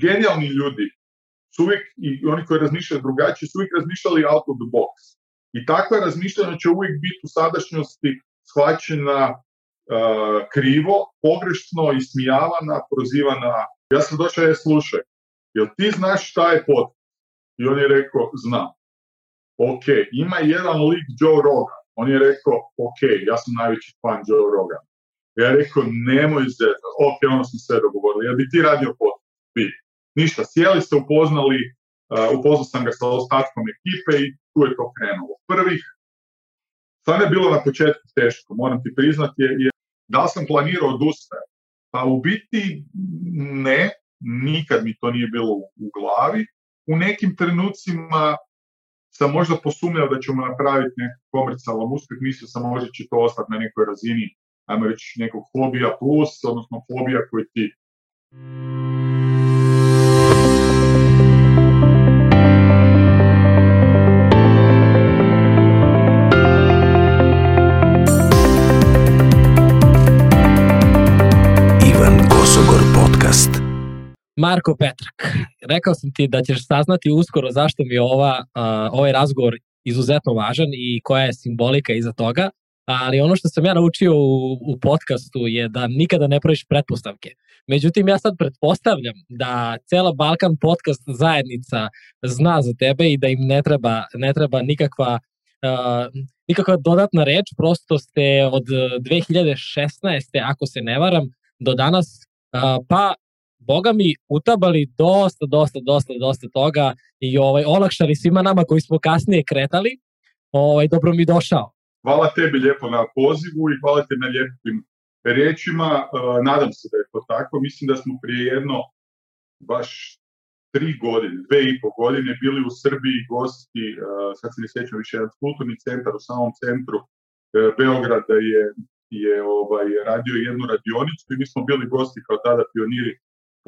genijalni ljudi su uvijek, i oni koji razmišljaju drugačije, su uvijek razmišljali out of the box. I takva razmišljanja će uvijek biti u sadašnjosti shvaćena uh, krivo, pogrešno, ismijavana, prozivana. Ja sam došao, je slušaj, jel ti znaš šta je pot? I on je rekao, znam. Ok, ima jedan lik Joe Rogan. On je rekao, ok, ja sam najveći fan Joe Rogan. Ja je rekao, nemoj zezat. Ok, ono smo sve dogovorili. Ja bi ti radio pot? Bi ništa, sjeli ste, upoznali, uh, upoznao sam ga sa ostatkom ekipe i tu je to krenulo. Prvih, sam je bilo na početku teško, moram ti priznati, je, je da li sam planirao odustaje? Pa u biti ne, nikad mi to nije bilo u glavi. U nekim trenucima sam možda posumnjao da ćemo napraviti neki komercijalan uspjeh, mislio sam možda će to ostati na nekoj razini, ajmo reći, nekog hobija plus, odnosno hobija koji ti... Marko Petrak, rekao sam ti da ćeš saznati uskoro zašto mi je ova, ovaj razgovor izuzetno važan i koja je simbolika iza toga, ali ono što sam ja naučio u, u podcastu je da nikada ne praviš pretpostavke. Međutim, ja sad pretpostavljam da cela Balkan podcast zajednica zna za tebe i da im ne treba, ne treba nikakva nikakva dodatna reč, prosto ste od 2016. E, ako se ne varam, do danas, pa boga mi utabali dosta, dosta, dosta, dosta toga i ovaj, olakšali svima nama koji smo kasnije kretali. Ovaj, dobro mi došao. Hvala tebi lijepo na pozivu i hvala te na lijepim riječima. E, nadam se da je to tako. Mislim da smo prije jedno baš tri godine, dve i po godine bili u Srbiji gosti, e, sad se ne sjećam više, jedan kulturni centar u samom centru e, Beograda je, je ovaj, radio jednu radionicu i mi smo bili gosti kao tada pioniri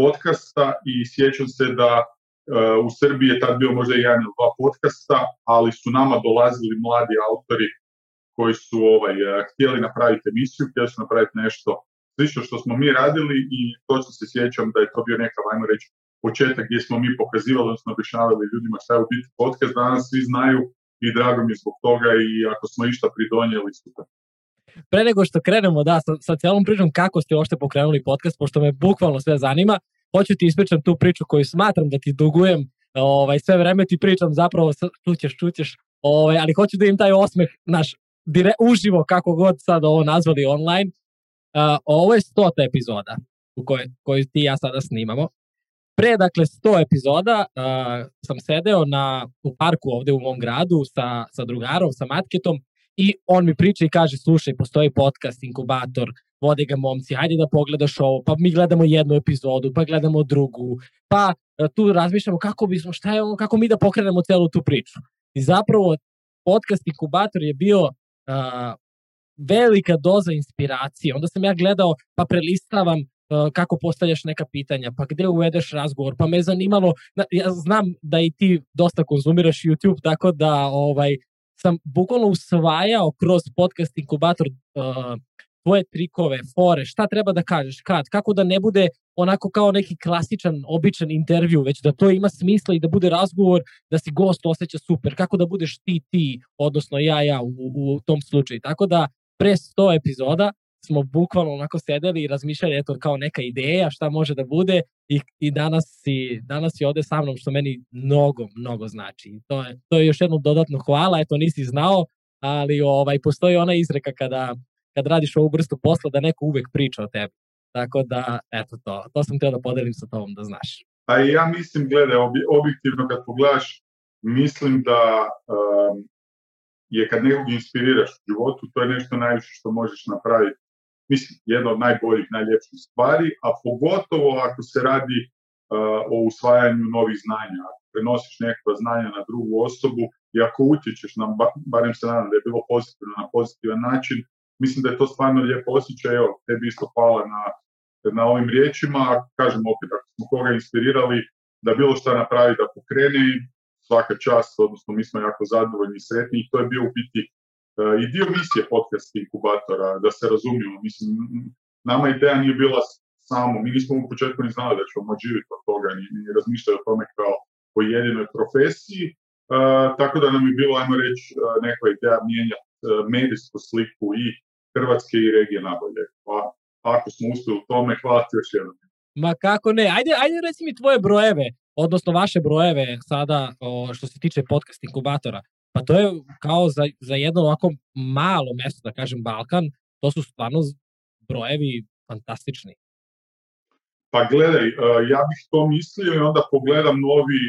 podcasta i sjećam se da e, u Srbiji je tad bio možda jedan ili dva podcasta, ali su nama dolazili mladi autori koji su ovaj, e, htjeli napraviti emisiju, htjeli su napraviti nešto slično što smo mi radili i točno se sjećam da je to bio neka, ajmo reći, početak gdje smo mi pokazivali, odnosno objašnjavali ljudima šta je u biti podcast, danas svi znaju i drago mi je zbog toga i ako smo išta pridonijeli, super. Pre nego što krenemo da, sa, sa celom pričom kako ste ošte pokrenuli podcast, pošto me bukvalno sve zanima, hoću ti ispričam tu priču koju smatram da ti dugujem ovaj, sve vreme ti pričam zapravo, čućeš, čućeš, ovaj, ali hoću da im taj osmeh, naš, dire, uživo, kako god sad ovo nazvali online. ovo je stota epizoda u kojoj, koju ti i ja sada snimamo. Pre, dakle, sto epizoda sam sedeo na, u parku ovdje u mom gradu sa, sa drugarom, sa Matketom i on mi priča i kaže, slušaj, postoji podcast, inkubator, vode ga momci, hajde da pogledaš ovo, pa mi gledamo jednu epizodu, pa gledamo drugu, pa e, tu razmišljamo kako bismo, šta je ono, kako mi da pokrenemo celu tu priču. I zapravo podcast Inkubator je bio e, velika doza inspiracije. Onda sam ja gledao, pa prelistavam e, kako postavljaš neka pitanja, pa gdje uvedeš razgovor, pa me je zanimalo, ja znam da i ti dosta konzumiraš YouTube, tako da ovaj, sam bukvalno usvajao kroz podcast inkubator uh, tvoje trikove, fore, šta treba da kažeš, kad, kako da ne bude onako kao neki klasičan, običan intervju, već da to ima smisla i da bude razgovor, da si gost osjeća super, kako da budeš ti ti, odnosno ja ja u, u tom slučaju. Tako da pre 100 epizoda smo bukvalno onako sedeli i razmišljali eto kao neka ideja šta može da bude i, i danas, si, danas si ovde sa mnom što meni mnogo, mnogo znači. To je, to je još jedno dodatno hvala, eto nisi znao, ali ovaj, postoji ona izreka kada, kad radiš ovu vrstu posla da neko uvek priča o tebi. Tako da, eto to, to sam teo da podelim sa tobom da znaš. A pa ja mislim, gledaj, objektivno kad pogledaš, mislim da ehm, je kad nekog inspiriraš u životu, to je nešto najviše što možeš napraviti mislim, jedna od najboljih, najljepših stvari, a pogotovo ako se radi o usvajanju novih znanja. Ako prenosiš nekakva znanja na drugu osobu i ako utječeš, na, barem se nadam da je bilo pozitivno na pozitivan način, mislim da je to stvarno lijepo osjećaj. Evo, tebi isto hvala na, ovim riječima. Kažem opet, ako smo koga inspirirali, da bilo šta napravi da pokrene, svaka čast, odnosno mi smo jako zadovoljni i sretni i to je bio u biti E, i dio misije podcast inkubatora, da se razumijemo. Mislim, nama ideja nije bila samo, mi nismo u početku ni znali da ćemo moći živjeti od toga, ni, ni razmišljali o tome kao o jedinoj profesiji, e, tako da nam je bilo, ajmo reći, e, neka ideja mijenjati medijsku sliku i Hrvatske i regije nabolje. Pa ako smo uspjeli u tome, hvala ti još jednom. Ma kako ne, ajde, ajde reci mi tvoje brojeve, odnosno vaše brojeve sada što se tiče podcast inkubatora. Pa to je kao za, za jedno ovako malo mesto, da kažem Balkan, to su stvarno brojevi fantastični. Pa gledaj, e, ja bih to mislio i onda pogledam novi e,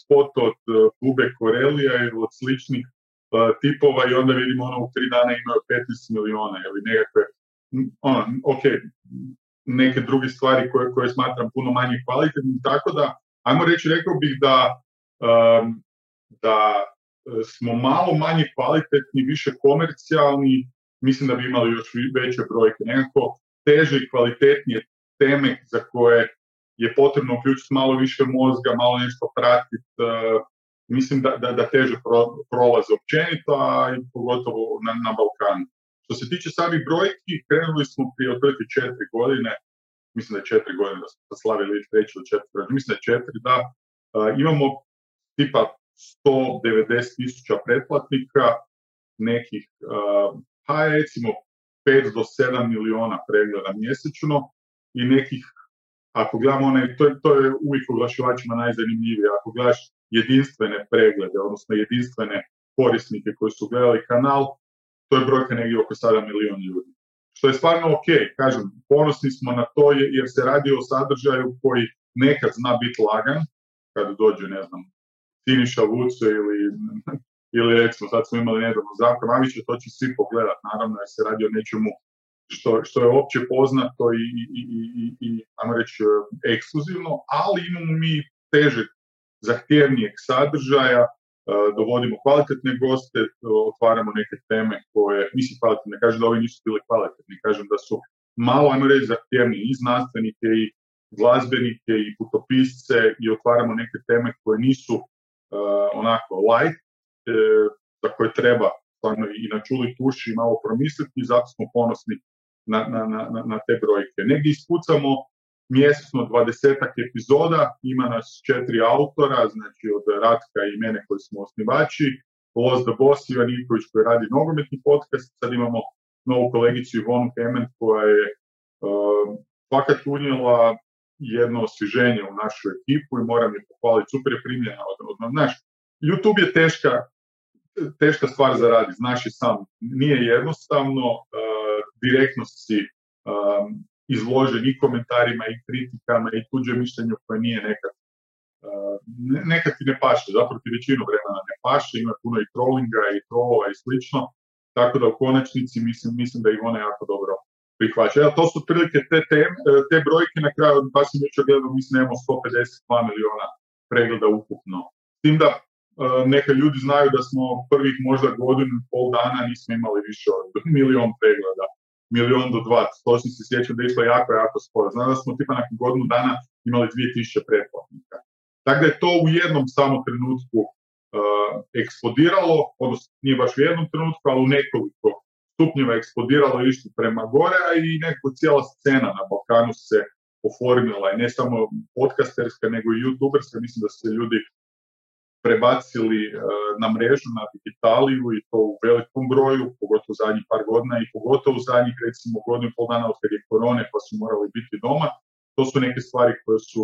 spot od Kube e, Korelija ili od sličnih tipova i onda vidimo ono u tri dana imaju 15 miliona ili nekakve, ono, ok, neke druge stvari koje, koje smatram puno manje kvalitetnim, tako da, ajmo reći, rekao bih da, da smo malo manje kvalitetni, više komercijalni, mislim da bi imali još veće brojke. Nekako teže i kvalitetnije teme za koje je potrebno uključiti malo više mozga, malo nešto pratiti, e, mislim da, da, teže prolaze općenito, a i pogotovo na, Balkanu. Što se tiče samih brojki, krenuli smo prije otprilike četiri godine, mislim da je četiri godine da smo slavili treći ili četiri, mislim da je četiri, da e, imamo tipa 190.000 tisuća pretplatnika, nekih, pa recimo 5 do 7 miliona pregleda mjesečno i nekih, ako gledamo one, to, je, uvijek je uvijek oglašivačima najzanimljivije, ako gledaš jedinstvene preglede, odnosno jedinstvene korisnike koji su gledali kanal, to je brojka negdje oko 7 miliona ljudi. Što je stvarno ok, kažem, ponosni smo na to jer se radi o sadržaju koji nekad zna biti lagan, kad dođu, ne znam, Tiniša Vuce ili, ili recimo sad smo imali nedavno Zdravka Mamića, to će svi pogledat naravno jer se radi o nečemu što, što je opće poznato i, i, i, i, i reći, e, ekskluzivno, ali imamo mi teže zahtjevnijeg sadržaja, e, dovodimo kvalitetne goste, e, otvaramo neke teme koje, mislim kvalitetne, kažem da ovi nisu bili kvalitetni, kažem da su malo, ajmo reći, zahtjevni i znanstvenike i glazbenike i putopisce i otvaramo neke teme koje nisu Eh, onako light, eh, za koje treba stvarno i na čuli tuši i malo promisliti zato smo ponosni na, na, na, na te brojke. Negdje ispucamo mjesečno dvadesetak epizoda, ima nas četiri autora, znači od Ratka i mene koji smo osnivači, Loz the Boss, Ivan koji radi nogometni podcast, sad imamo novu kolegicu Ivonu Kemen koja je uh, eh, fakat unijela jedno osvježenje u našu ekipu i moram je pohvaliti, super je primljena od, od, YouTube je teška, teška stvar za radi, znaš i sam, nije jednostavno, uh, direktno si um, izložen i komentarima i kritikama i tuđe mišljenju koje nije nekad uh, nekad ti ne paše, zapravo ti većinu vremena ne paše, ima puno i trollinga i trolova i slično, tako da u konačnici mislim, mislim da Ivona jako dobro prihvaća. Ja, to su prilike te, te, e, te brojke na kraju, pa sam već ogledao, mislim, imamo 152 miliona pregleda ukupno. tim da e, neke ljudi znaju da smo prvih možda godinu i pol dana nismo imali više od milion pregleda, milion do dva, to sam se sjećam da je išlo jako, jako sporo. Znam smo tipa nakon godinu dana imali 2000 pretplatnika. Tako da je to u jednom samo trenutku e, eksplodiralo, odnosno nije baš u jednom trenutku, ali u nekoliko stupnjeva eksplodiralo i prema gore, a i nekako cijela scena na Balkanu se oformila i ne samo podcasterska, nego i youtuberska, mislim da se ljudi prebacili e, na mrežu, na digitaliju i to u velikom broju, pogotovo zadnjih par godina i pogotovo u zadnjih recimo godinu i pol dana od kad je korone pa su morali biti doma. To su neke stvari koje su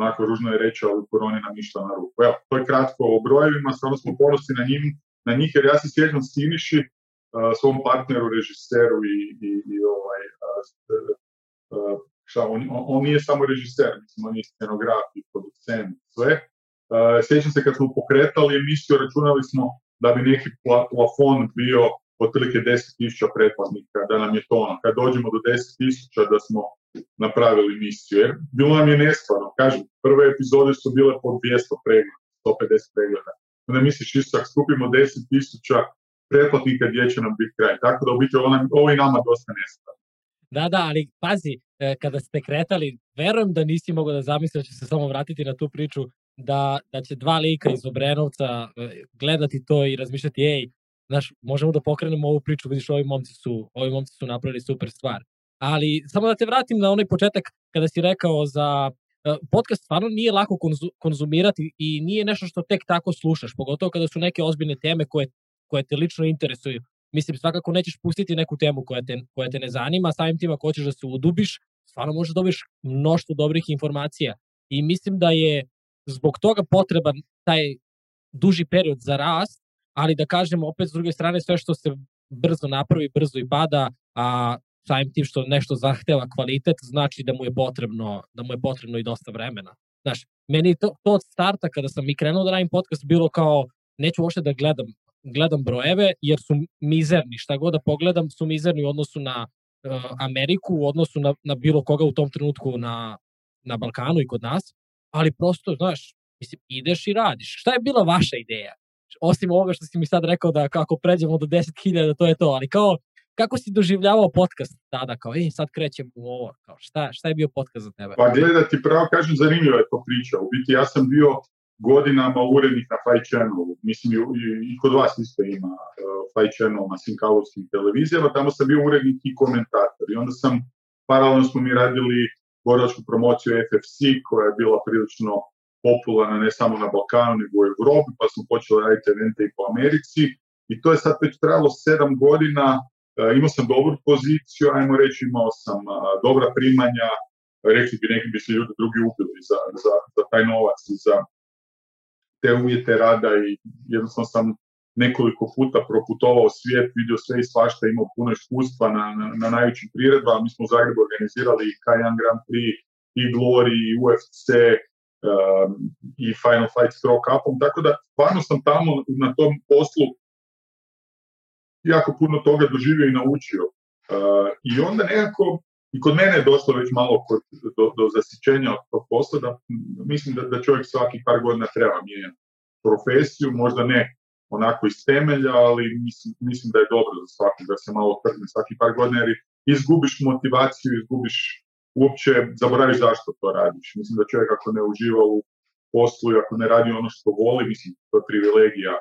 onako ružno je reći, ali korone nam išla na ruku. Evo, to je kratko o brojevima, stvarno smo ponosni na, njim, na njih, jer ja se sjećam Siniši svom partneru, režiseru i, i, i ovaj, e, šta, on, nije samo režiser, mislim, on je scenograf i producent, sve. Sjećam se kad smo pokretali emisiju, računali smo da bi neki plafon bio otprilike 10.000 pretplatnika, da nam je to ono, kad dođemo do 10.000 da smo napravili emisiju, jer bilo nam je nestvarno, kažem, prve epizode su bile po 200 pregleda, 150 pregleda. Onda misliš, isto, skupimo 10.000, pretplatnika gdje će nam biti kraj. Tako da u biti ovo, i nama dosta nesta. Da, da, ali pazi, e, kada ste kretali, verujem da nisi mogao da zamisliš da će se samo vratiti na tu priču da, da će dva lika iz Obrenovca e, gledati to i razmišljati, ej, znaš, možemo da pokrenemo ovu priču, vidiš, ovi momci su, ovi momci su napravili super stvar. Ali samo da te vratim na onaj početak kada si rekao za e, podcast stvarno nije lako konzumirati i nije nešto što tek tako slušaš, pogotovo kada su neke ozbiljne teme koje koje te lično interesuju. Mislim, svakako nećeš pustiti neku temu koja te, koja te ne zanima, samim tim ako hoćeš da se udubiš, stvarno možeš da dobiješ mnoštvo dobrih informacija. I mislim da je zbog toga potreban taj duži period za rast, ali da kažemo opet s druge strane sve što se brzo napravi, brzo i pada, a samim tim što nešto zahteva kvalitet, znači da mu je potrebno, da mu je potrebno i dosta vremena. Znaš, meni to, to od starta kada sam i krenuo da radim podcast bilo kao neću uopšte da gledam gledam brojeve, jer su mizerni, šta god da pogledam, su mizerni u odnosu na e, Ameriku, u odnosu na, na bilo koga u tom trenutku na, na Balkanu i kod nas, ali prosto, znaš, mislim, ideš i radiš. Šta je bila vaša ideja? Osim ovoga što si mi sad rekao da kako pređemo do 10.000, to je to, ali kao, kako si doživljavao podcast tada, kao, ej, sad krećem u ovo, kao, šta, šta je bio podcast za tebe? Pa gledaj, ti pravo kažem, zanimljiva je to priča. U biti, ja sam bio godinama urednik na Fight Channelu. Mislim, i kod vas isto ima e, Fight Channel na svim televizijama. Tamo sam bio urednik i komentator. I onda sam, paralelno smo mi radili boračku promociju FFC, koja je bila prilično popularna ne samo na Balkanu, nego u Europi, pa smo počeli raditi evente i po Americi. I to je sad već trajalo sedam godina. E, imao sam dobru poziciju, ajmo reći, imao sam e, dobra primanja, rekli bi neki bi se ljudi drugi ubili za, za taj novac i za te uvjete rada i jednostavno sam nekoliko puta proputovao svijet, vidio sve i svašta, imao puno iskustva na, na, na najvećim priredbama. Mi smo u Zagrebu organizirali i k Grand Prix, i Glory, i UFC, um, i Final Fight s Rock tako da stvarno sam tamo na tom poslu jako puno toga doživio i naučio. Uh, I onda nekako i kod mene je došlo već malo do, zasičenja zasićenja od tog posla, da mislim da, da čovjek svaki par godina treba mijenjati profesiju, možda ne onako iz temelja, ali mislim, da je dobro za svaki, da se malo trgne svaki par godina, jer izgubiš motivaciju, izgubiš uopće, zaboraviš zašto to radiš. Mislim da čovjek ako ne uživa u poslu i ako ne radi ono što voli, mislim to je privilegija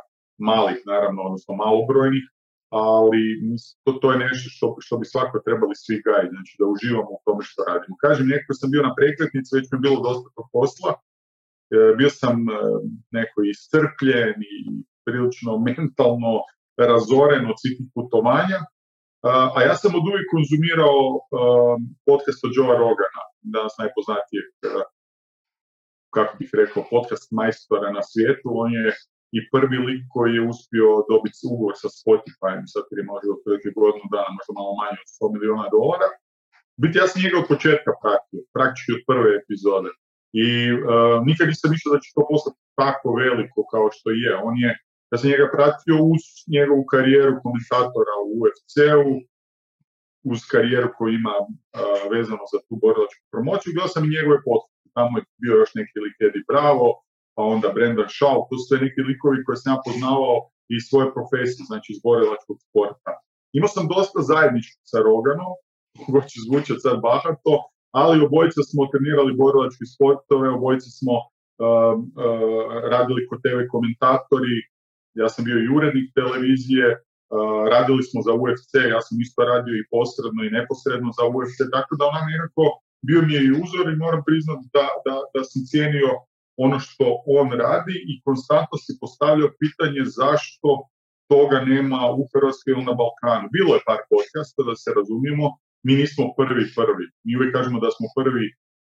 malih, naravno, odnosno malobrojnih, ali to, to je nešto što, što bi svako trebali svi gajiti, znači da uživamo u tome što radimo. Kažem, nekako sam bio na prekretnici, već mi bilo dosta tog posla, e, bio sam e, neko iscrpljen i prilično mentalno razoren od svih putovanja, e, a, ja sam od uvijek konzumirao e, podcast od Joe Rogana, danas najpoznatijeg, e, kako bih rekao, podcast majstora na svijetu, on je i prvi lik koji je uspio dobiti ugovor sa Spotifyem, sad prije je možda otprilike godinu dana, možda malo manje od 100 milijuna dolara. Biti, ja sam njega od početka pratio, praktički od prve epizode. I e, nikad nisam mišljao da će to postati tako veliko kao što je. On je, ja sam njega pratio uz njegovu karijeru komentatora u UFC-u, uz karijeru koju ima e, vezano za tu borilačku promociju, gledao sam i njegove postupke. Tamo je bio još neki lik Eddie Bravo, pa onda Brandon Shaw, to su neki likovi koje sam ja poznavao iz svoje profesije, znači iz borilačkog sporta. Imao sam dosta zajedničko sa Roganom, koga će zvučati sad bahato, ali obojica smo trenirali borilački sportove, obojica smo um, uh, radili kod TV komentatori, ja sam bio i urednik televizije, uh, radili smo za UFC, ja sam isto radio i posredno i neposredno za UFC, tako da ona nekako bio mi je i uzor i moram priznati da, da sam cijenio ono što on radi i konstantno si postavljao pitanje zašto toga nema u Hrvatskoj ili na Balkanu. Bilo je par podcasta, da se razumijemo, mi nismo prvi prvi. Mi uvijek kažemo da smo prvi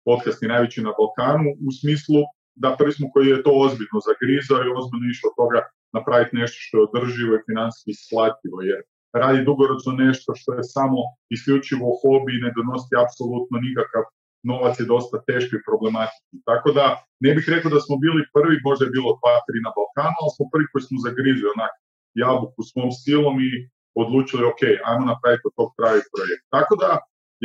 podcast i najveći na Balkanu u smislu da prvi smo koji je to ozbiljno zagrizao i ozbiljno išlo toga napraviti nešto što je održivo i financijski isplativo, jer radi dugoročno nešto što je samo isključivo hobi i ne donosi apsolutno nikakav novac je dosta teški i problematiki. Tako da ne bih rekao da smo bili prvi, možda je bilo dva, tri na Balkanu, ali smo prvi koji smo zagrizli onak jabuku svom stilom i odlučili, ok, ajmo napraviti od tog pravi projekt. Tako da,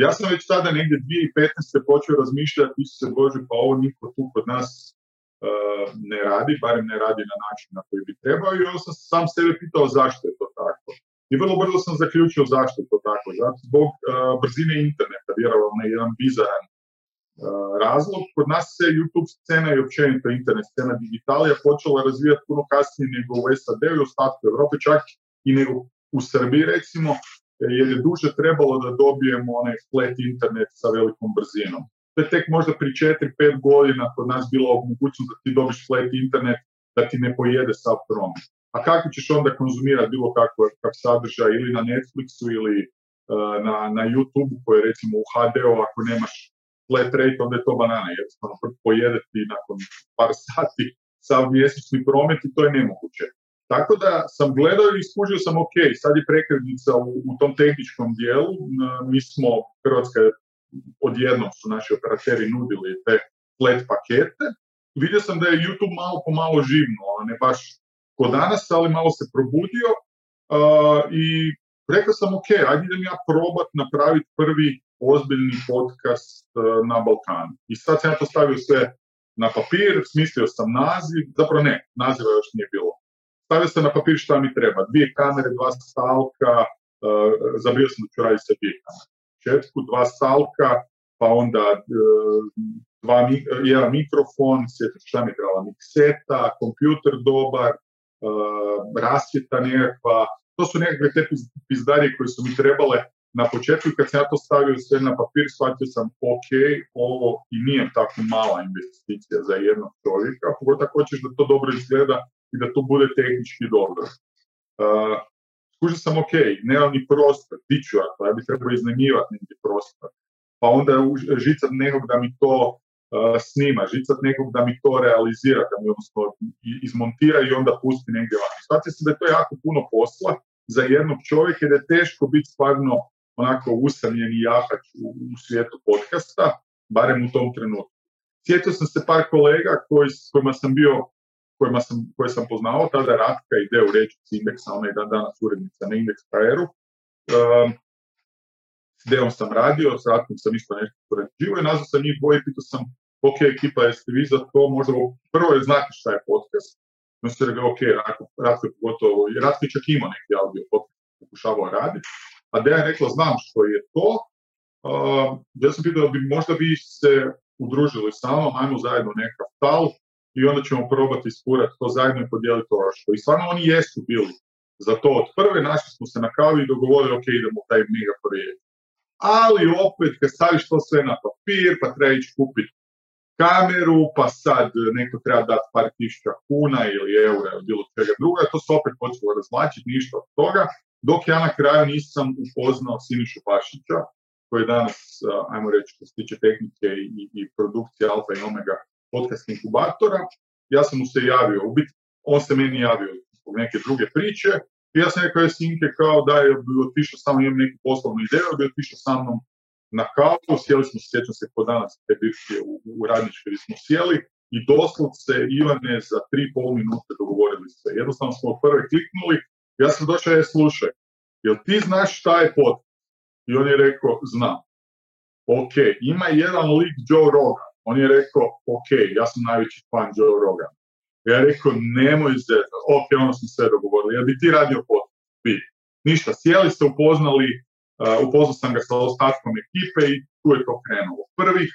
ja sam već tada negdje 2015. počeo razmišljati, ti se Bože, pa ovo niko tu kod nas e, ne radi, barem ne radi na način na koji bi trebao i onda sam sam sebe pitao zašto je to tako. I vrlo brzo sam zaključio zašto je to tako. zbog e, brzine interneta, vjerovalno je jedan bizaran E, razlog. Kod nas se YouTube scena i općenito internet scena digitalija počela razvijati puno kasnije nego u SAD i u ostatku Europe, čak i nego u Srbiji recimo, e, jer je duže trebalo da dobijemo onaj flat internet sa velikom brzinom. To je tek možda pri 4-5 godina kod nas bilo mogućnost da ti dobiš flat internet, da ti ne pojede sa promet. A kako ćeš onda konzumirati bilo kakvo kak sadržaj ili na Netflixu ili e, na, na YouTube koji je recimo u HD-u ako nemaš flat rate, onda je to banana. Jednostavno pojedeti nakon par sati sav mjesečni promet i to je nemoguće. Tako da sam gledao i skužio sam, ok, sad je prekrednica u, u tom tehničkom dijelu, mi smo, Hrvatska je odjednom su naši operateri nudili te flat pakete, vidio sam da je YouTube malo po malo živno, ne baš kod danas, ali malo se probudio uh, i rekao sam ok, ajde idem ja probat napraviti prvi ozbiljni podcast e, na Balkanu. I sad sam ja to stavio sve na papir, smislio sam naziv, zapravo ne, naziva još nije bilo. Stavio sam na papir šta mi treba, dvije kamere, dva stalka, uh, sam da ću raditi sa dvije kamere. Četku, dva stalka, pa onda e, dva, jedan mikrofon, sjetim šta mi trebala, mikseta, kompjuter dobar, uh, rasvjeta nekakva, to su nekakve te pizdarije koje su mi trebale na početku kad sam ja to stavio sve na papir, shvatio sam, ok, ovo i nije tako mala investicija za jednog čovjeka, ako god tako hoćeš da to dobro izgleda i da to bude tehnički dobro. Uh, sam, ok, nema ni prostor, ti ću ja to, ja bi trebao iznajmivati neki prostor. Pa onda žicat nekog da mi to snima, žicat nekog da mi to realizira, da mi odnosno izmontira i onda pusti negdje vani. Shvatio sam da je to jako puno posla, za jednog čovjeka da je teško biti stvarno onako usamljeni jahač u, u svijetu podcasta, barem u tom trenutku. Sjetio sam se par kolega koji, kojima sam bio kojima sam, koje sam poznao, tada Ratka ide u s indeksa, ona je dan danas urednica na indeks Um, s Deom sam radio, s Ratkom sam isto nešto poređivo i nazvao sam njih dvoje pitao sam, ok, ekipa, jeste vi za to, možda prvo je znati šta je podcast, no se rekao, ok, Ratko, je pogotovo, Ratko čak imao neki audio podcast, pokušavao raditi, a da je rekla, znam što je to. Da uh, ja sam pitao, bi možda vi se udružili samo, ajmo zajedno neka tal i onda ćemo probati iskurati to zajedno i podijeliti to što. I stvarno oni jesu bili za to od prve, našli smo se na kavi i dogovorili, ok, idemo u taj mega projekt. Ali opet, kad staviš to sve na papir, pa treba ići kupiti kameru, pa sad neko treba dati par tišća kuna ili eura ili bilo čega druga, to se opet počelo razvlačiti, ništa od toga dok ja na kraju nisam upoznao Sinišu Pašića, koji je danas, ajmo reći, što se tiče tehnike i, i produkcije Alfa i Omega podcast inkubatora, ja sam mu se javio, u biti, on se meni javio zbog neke druge priče, i ja sam rekao je Sinke kao da je otišao sa samo, imam neku poslovnu ideju, bi otišao sa mnom na kavu, sjeli smo, sjećam se, po danas te bivšije u, u radničkoj smo sjeli, i doslovce Ivane za tri pol minute dogovorili se. Jednostavno smo prve kliknuli, ja sam došao, je slušaj, jel ti znaš šta je pot? I on je rekao, znam. Ok, ima jedan lik Joe Rogan. On je rekao, ok, ja sam najveći fan Joe Rogan. Ja je rekao, nemoj se, Ok, ono smo sve dogovorili. jel bi ti radio pot? Bi. Ništa, sjeli ste upoznali, uh, upoznao sam ga sa ostatkom ekipe i tu je to krenulo. Prvih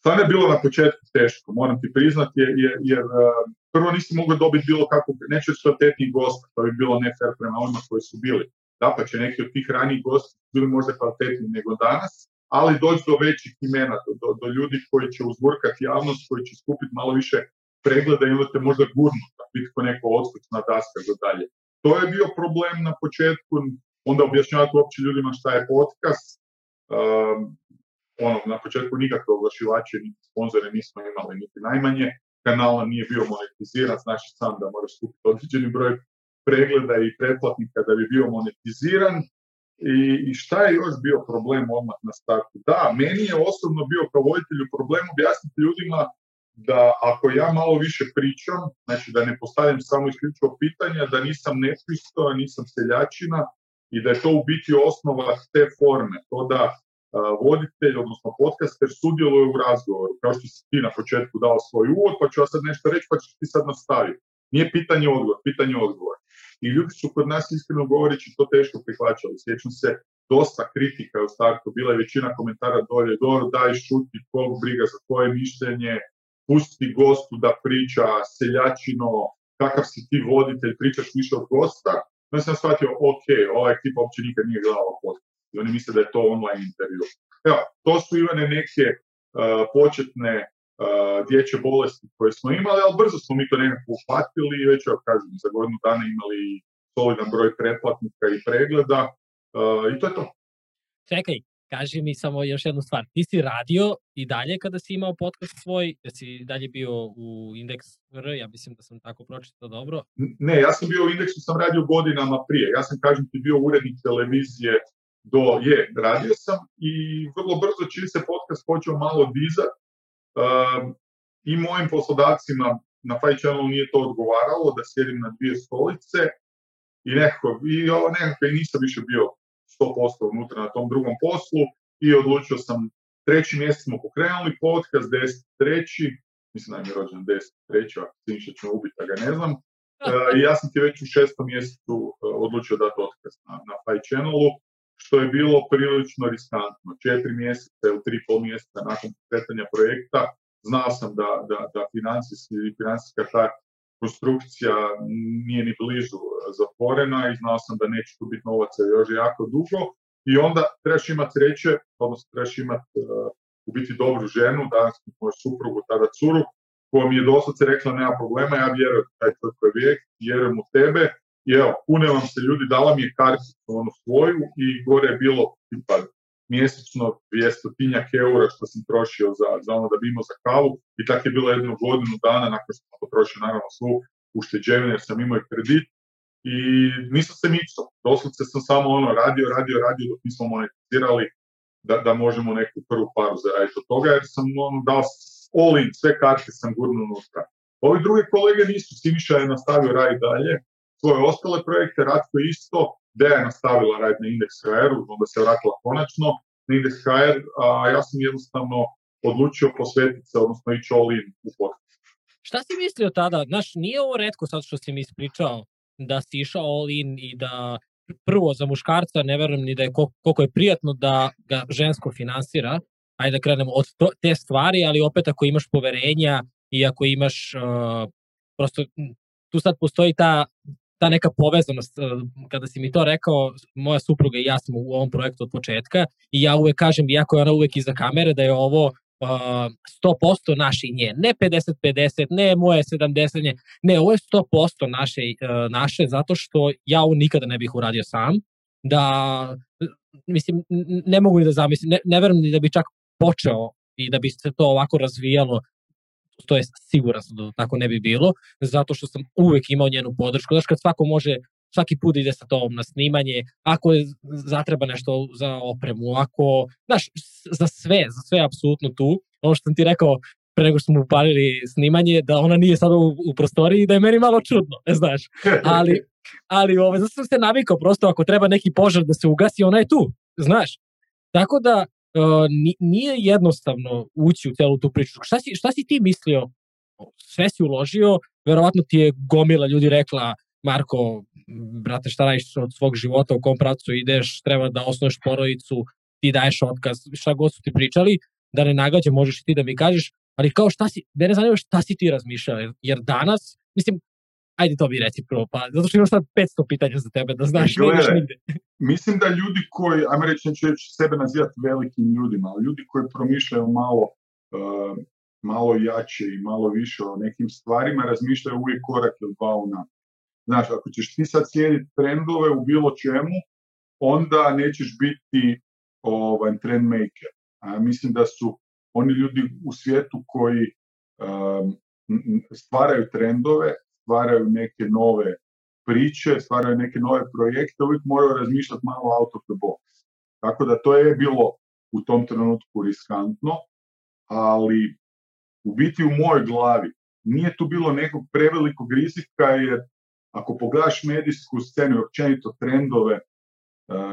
Stvarno je bilo na početku teško, moram ti priznati, jer, jer, jer prvo nisi mogao dobiti bilo kakvog, neću kvalitetnih gosta, to bi bilo ne fair prema onima koji su bili. Da pa će neki od tih ranijih gosti bili možda kvalitetni nego danas, ali doći do većih imena, do, do, ljudi koji će uzvorkati javnost, koji će skupiti malo više pregleda i imate te možda gurnu, biti ko neko na daska za dalje. To je bio problem na početku, onda objašnjavati uopće ljudima šta je podcast, um, ono, na početku nikakve oglašivače, niti sponzore nismo imali, niti najmanje kanala nije bio monetiziran, znači sam da moraš kupiti određeni broj pregleda i pretplatnika da bi bio monetiziran. I, I šta je još bio problem odmah na startu? Da, meni je osobno bio kao voditelju problem objasniti ljudima da ako ja malo više pričam, znači da ne postavim samo isključivo pitanja, da nisam nepristojan, nisam seljačina i da je to u biti osnova te forme. To da voditelj, odnosno podcaster, sudjeluje u razgovoru. Kao što si ti na početku dao svoj uvod, pa ću ja sad nešto reći, pa ćeš ti sad nastaviti. Nije pitanje odgovor, pitanje odgovor. I ljudi su kod nas iskreno govoreći to teško prihvaćali. Sjećam se dosta kritika u startu, bila je većina komentara dolje, dobro daj šuti, kog briga za tvoje mišljenje, pusti gostu da priča seljačino, kakav si ti voditelj, pričaš više od gosta. No sam shvatio, ok, ovaj tip uopće nikad nije podcast. I oni misle da je to online intervju. Evo, to su Ivane neke e, početne e, dječje bolesti koje smo imali, ali brzo smo mi to nekako uhvatili i već, kažem, za godinu dana imali solidan broj pretplatnika i pregleda e, i to je to. Čekaj, kaži mi samo još jednu stvar. Ti si radio i dalje kada si imao podcast svoj, da si dalje bio u Index R, ja mislim da sam tako pročitao dobro. Ne, ja sam bio u Indexu, sam radio godinama prije. Ja sam, kažem ti, bio urednik televizije do je, radio sam i vrlo brzo čini se podcast počeo malo dizat um, i mojim poslodacima na Fight Channelu nije to odgovaralo da sjedim na dvije stolice i nekako, i ovo nekako i nisam više bio 100% unutra na tom drugom poslu i odlučio sam treći mjesec smo pokrenuli podcast, deset treći, mislim da je rođen 10 treći, ako tim što ćemo ubiti, ga ne znam, ehm, i ja sam ti već u šestom mjesecu e, odlučio dati otkaz na, na Fight Channelu što je bilo prilično riskantno. Četiri mjeseca ili tri pol mjeseca nakon pokretanja projekta znao sam da, da, da financijska ta konstrukcija nije ni blizu zatvorena i znao sam da neće tu biti novaca još jako dugo i onda trebaš imati sreće, odnosno trebaš imati e, u biti dobru ženu, danas moju suprugu, tada curu, koja mi je se rekla nema problema, ja vjerujem taj tvoj projekt, vjerujem u tebe, i evo, pune vam se ljudi, dala mi je karticu onu svoju i gore je bilo tipa mjesečno 200 eura što sam trošio za, za ono da bi imao za kavu i tako je bilo jednu godinu dana nakon što sam potrošio naravno svu ušteđevinu jer sam imao i kredit i nisam se micao, doslovce sam samo ono radio, radio, radio dok nismo monetizirali da, da možemo neku prvu paru zaraditi od toga jer sam ono dao all in, sve karte sam gurnuo unutra. Ovi druge kolege nisu, Simiša je nastavio raditi dalje, svoje ostale projekte, Ratko isto, da je nastavila rad na Index HR, onda se vratila konačno na Index HR, a ja sam jednostavno odlučio posvetiti se, odnosno ići all in u podcast. Šta si mislio tada? Znaš, nije ovo redko sad što si mi ispričao da si išao all in i da prvo za muškarca ne verujem ni da je koliko je prijatno da ga žensko finansira, ajde da krenemo od te stvari, ali opet ako imaš poverenja i ako imaš uh, prosto tu sad postoji ta ta neka povezanost, e, kada si mi to rekao, moja supruga i ja smo u ovom projektu od početka i ja uvek kažem, iako je ona uvek iza kamere, da je ovo 100% e, naše i nje, ne 50-50, ne moje 70, nje. ne, ovo je 100% naše, e, naše, zato što ja ovo nikada ne bih uradio sam, da, mislim, ne mogu ni da zamislim, ne, ne ni da bi čak počeo i da bi se to ovako razvijalo to je siguran sam da tako ne bi bilo, zato što sam uvijek imao njenu podršku. Znaš, kad svako može, svaki put ide sa tom na snimanje, ako je zatreba nešto za opremu, ako, znaš, za sve, za sve apsolutno tu. Ono što sam ti rekao, pre nego što smo upalili snimanje, da ona nije sada u, u prostoriji, da je meni malo čudno, e, znaš. Ali, ali ove, ovaj, zato sam se navikao, prosto ako treba neki požar da se ugasi, ona je tu, znaš. Tako da, nije jednostavno ući u celu tu priču. Šta si, šta si ti mislio? Sve si uložio, verovatno ti je gomila ljudi rekla, Marko, brate, šta radiš od svog života, u kom pracu ideš, treba da osnoviš porodicu, ti daješ otkaz, šta god su ti pričali, da ne nagađa, možeš i ti da mi kažeš, ali kao šta si, mene zanima šta si ti razmišljao, jer danas, mislim, ajde to bi reći prvo, pa zato što imam sad 500 pitanja za tebe, da znaš e, ne nigde. Mislim da ljudi koji, ajmo reći, neću sebe nazivati velikim ljudima, ali ljudi koji promišljaju malo, uh, malo jače i malo više o nekim stvarima, razmišljaju uvijek korak od dva unaprijed. Znaš, ako ćeš ti sad slijediti trendove u bilo čemu, onda nećeš biti ovaj, trend maker. A mislim da su oni ljudi u svijetu koji eh, stvaraju trendove, stvaraju neke nove priče, stvaraju neke nove projekte, uvijek moraju razmišljati malo out of the box. Tako da to je bilo u tom trenutku riskantno, ali u biti u mojoj glavi nije tu bilo nekog prevelikog rizika jer ako pogledaš medijsku scenu i općenito trendove eh,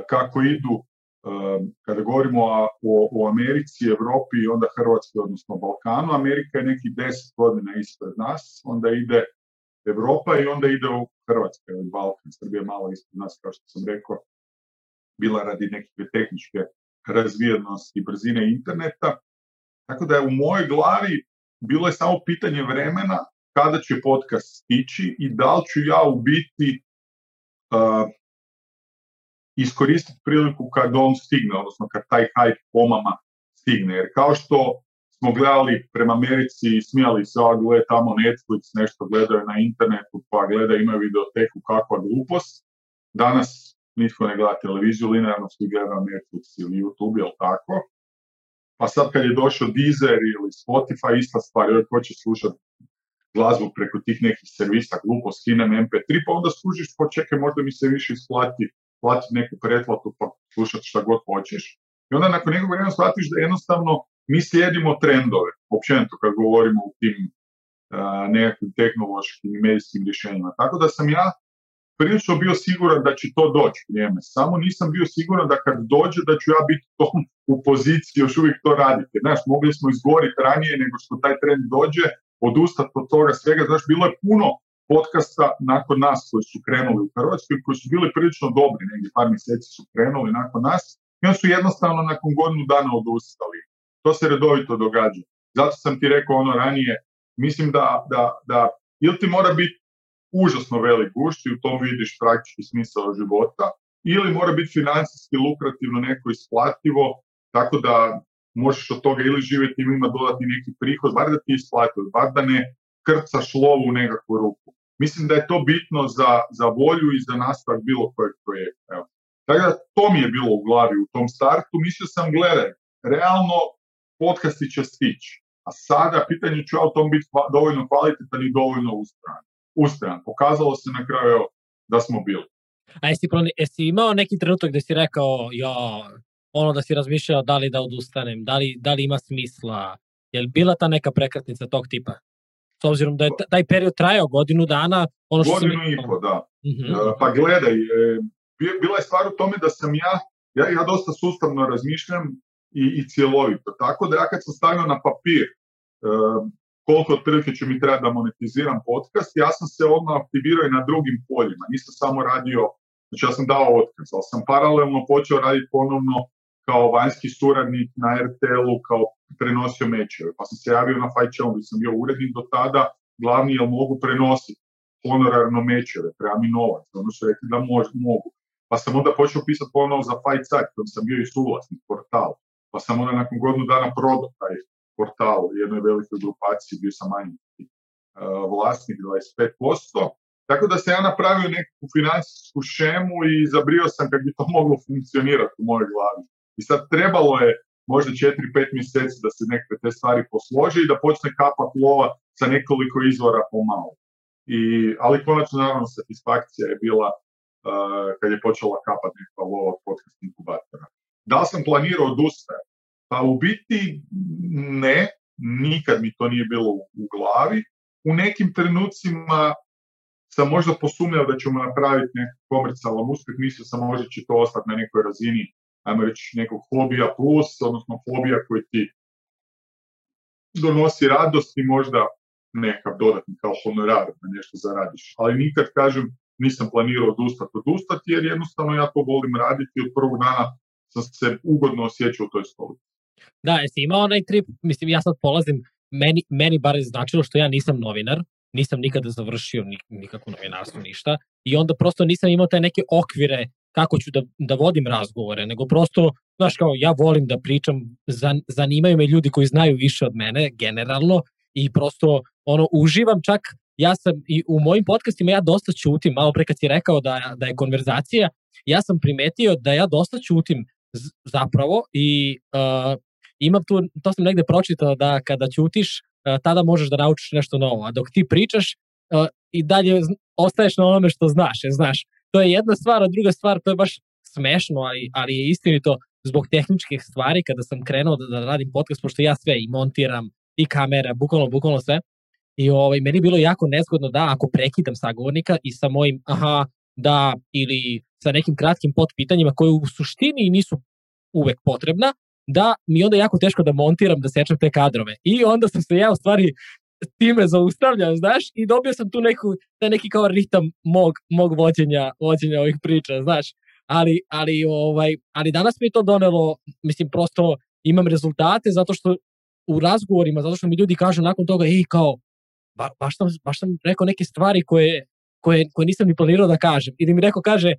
kako idu eh, kada govorimo o, Americi, Europi i onda Hrvatskoj, odnosno Balkanu, Amerika je nekih deset godina ispred nas, onda ide Evropa i onda ide u Hrvatska, ovaj ili Balkan, Srbija malo ispred nas, kao što sam rekao, bila radi neke tehničke razvijenosti i brzine interneta. Tako da je u mojoj glavi bilo je samo pitanje vremena kada će podcast stići i da li ću ja u biti uh, iskoristiti priliku kad on stigne, odnosno kad taj hype pomama stigne. Jer kao što smo gledali prema Americi i smijali se, a gle tamo Netflix, nešto gledaju na internetu, pa gleda imaju videoteku, kakva glupost. Danas nitko ne gleda televiziju, linearno svi gledaju Netflix ili YouTube, ili tako. Pa sad kad je došao Deezer ili Spotify, ista stvar, joj, ko će slušati glazbu preko tih nekih servisa, glupost, skinem MP3, pa onda služiš, pa možda mi se više isplati, plati neku pretplatu, pa slušati šta god hoćeš. I onda nakon nekog vremena shvatiš da jednostavno mi slijedimo trendove, općenito kad govorimo o tim nekakvim tehnološkim i medijskim rješenjima. Tako da sam ja prilično bio siguran da će to doći vrijeme. Samo nisam bio siguran da kad dođe da ću ja biti tom u poziciji još uvijek to raditi. Znaš, mogli smo izgoriti ranije nego što taj trend dođe, odustati od toga svega. Znaš, bilo je puno podcasta nakon nas koji su krenuli u Hrvatskoj, koji su bili prilično dobri, negdje par mjeseci su krenuli nakon nas, i onda su jednostavno nakon godinu dana odustali. To se redovito događa. Zato sam ti rekao ono ranije, mislim da, da, da ili ti mora biti užasno velik gušć u tom vidiš praktički smisao života, ili mora biti financijski lukrativno neko isplativo, tako da možeš od toga ili živjeti ili ima dodati neki prihod, bar da ti isplatio, bar da ne krcaš lovu u nekakvu ruku. Mislim da je to bitno za, za volju i za nastavak bilo kojeg projekta. Tako da to mi je bilo u glavi u tom startu. Mislio sam, gledaj, realno podcasti će stići. A sada pitanje će li tom biti dovoljno kvalitetan i dovoljno ustran. Ustran. Pokazalo se na kraju da smo bili. A jesi, jesi imao neki trenutak gdje si rekao, jo, ono da si razmišljao da li da odustanem, da li, da li ima smisla, je li bila ta neka prekretnica tog tipa? S obzirom da je taj period trajao godinu dana, ono što Godinu i po, da. Mhm. E, pa gledaj, e, bila je stvar u tome da sam ja, ja, ja dosta sustavno razmišljam i, i cjelovito. Tako da ja kad sam stavio na papir e, koliko otprilike će mi trebati da monetiziram podcast, ja sam se odmah aktivirao i na drugim poljima. Nisam samo radio, znači ja sam dao otkaz, ali sam paralelno počeo raditi ponovno kao vanjski suradnik na RTL-u, kao prenosio mečeve. Pa sam se javio na Fight Channel, sam bio urednik do tada, glavni je mogu prenositi honorarno mečeve, treba mi novac, ono su rekli da mož, mogu. Pa sam onda počeo pisati ponovno za Fight Site, sam bio i suvlasnik portala pa sam onda nakon godinu dana prodao taj portal u jednoj velikoj grupaciji, bio sam manji e, vlasnik 25%. Tako da sam ja napravio neku financijsku šemu i zabrio sam kako bi to moglo funkcionirati u mojoj glavi. I sad trebalo je možda 4-5 mjeseci da se neke te stvari poslože i da počne kapat lova sa nekoliko izvora pomalo. I, ali konačno naravno satisfakcija je bila uh, kad je počela kapat nekakva lova podcast inkubatora. Da li sam planirao odustajati? Pa u biti ne, nikad mi to nije bilo u glavi. U nekim trenucima sam možda posumnjao da ćemo napraviti nekakav komercijalan uspjeh, mislio sam možda će to ostati na nekoj razini, ajmo reći, nekog hobija plus, odnosno hobija koji ti donosi radost i možda nekakav dodatni kao honorar da nešto zaradiš. Ali nikad, kažem, nisam planirao odustati, odustati jer jednostavno ja to volim raditi od prvog dana sam se ugodno osjećao u toj stolici. Da, jesi imao onaj trip, mislim ja sad polazim, meni, meni bar značilo što ja nisam novinar, nisam nikada završio nikakvu novinarstvo, ništa, i onda prosto nisam imao te neke okvire kako ću da, da vodim razgovore, nego prosto, znaš kao, ja volim da pričam, zanimaju me ljudi koji znaju više od mene, generalno, i prosto, ono, uživam čak, ja sam, i u mojim podcastima ja dosta čutim, malo pre kad si rekao da, da je konverzacija, ja sam primetio da ja dosta čutim zapravo i uh, imam tu, to sam negdje pročitao da kada ćutiš, e, tada možeš da naučiš nešto novo, a dok ti pričaš e, i dalje ostaješ na onome što znaš, jer znaš, to je jedna stvar, a druga stvar, to je baš smešno, ali, ali je istinito zbog tehničkih stvari, kada sam krenuo da, radim podcast, pošto ja sve i montiram, i kamera, bukvalno, bukvalno sve, i ovaj, meni je bilo jako nezgodno da ako prekidam sagovornika i sa mojim aha, da ili sa nekim kratkim potpitanjima koje u suštini nisu uvek potrebna, da mi onda jako teško da montiram, da sečem te kadrove. I onda sam se ja u stvari time zaustavljam, znaš, i dobio sam tu neku, taj neki kao ritam mog, mog vođenja, vođenja ovih priča, znaš. Ali, ali, ovaj, ali danas mi je to donelo, mislim, prosto imam rezultate zato što u razgovorima, zato što mi ljudi kažu nakon toga, ej, kao, ba, baš, sam, baš sam rekao neke stvari koje, koje, koje nisam ni planirao da kažem. Ili mi neko kaže,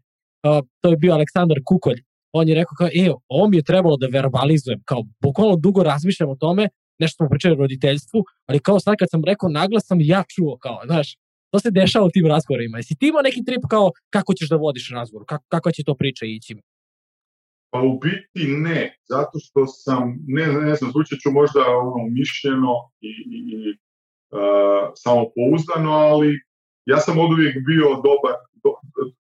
to je bio Aleksandar Kukolj, on je rekao kao, evo, ovo mi je trebalo da verbalizujem, kao, bukvalno dugo razmišljam o tome, nešto smo pričali o roditeljstvu, ali kao sad kad sam rekao naglas sam ja čuo, kao, znaš, to se dešava u tim razgovorima. Jesi ti imao neki trip kao kako ćeš da vodiš razgovor, kako, kako će to priča ići? Pa u biti ne, zato što sam, ne, ne znam, zvučit ću možda ono umišljeno i, i, i uh, ali ja sam od uvijek bio dobar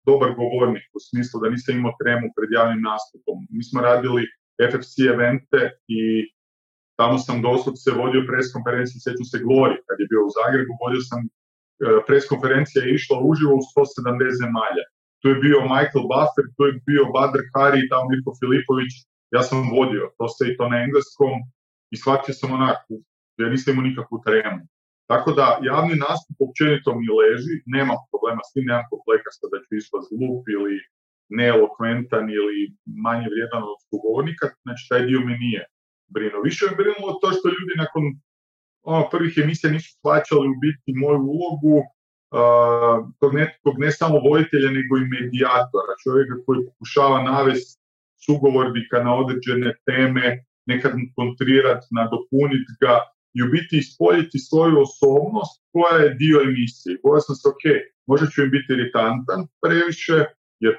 dobar govornik u smislu da nisam imao tremu pred javnim nastupom. Mi smo radili FFC evente i tamo sam doslovce vodio pres konferencije, sjećam se Glori, kad je bio u Zagrebu, vodio sam e, pres konferencija je išla uživo u 170 zemalja. Tu je bio Michael Buffer, tu je bio Badr Hari, tamo Mirko Filipović, ja sam vodio, to se i to na engleskom i shvatio sam onako ja nisam imao nikakvu tremu. Tako da javni nastup općenito mi leži, nema problema s tim, nemam komplekasta da ću ispati glup ili neelokventan ili manje vrijedan od sugovornika, znači taj dio me nije brinuo. Više me brinulo to što ljudi nakon ono, prvih emisija nisu plaćali u biti moju ulogu uh, tog, ne, samo voditelja nego i medijatora, čovjeka koji pokušava navesti sugovornika na određene teme, nekad kontrirati, nadopuniti ga, i u biti ispoljiti svoju osobnost koja je dio emisije. Koja sam se, ok, možda ću im biti iritantan previše, jer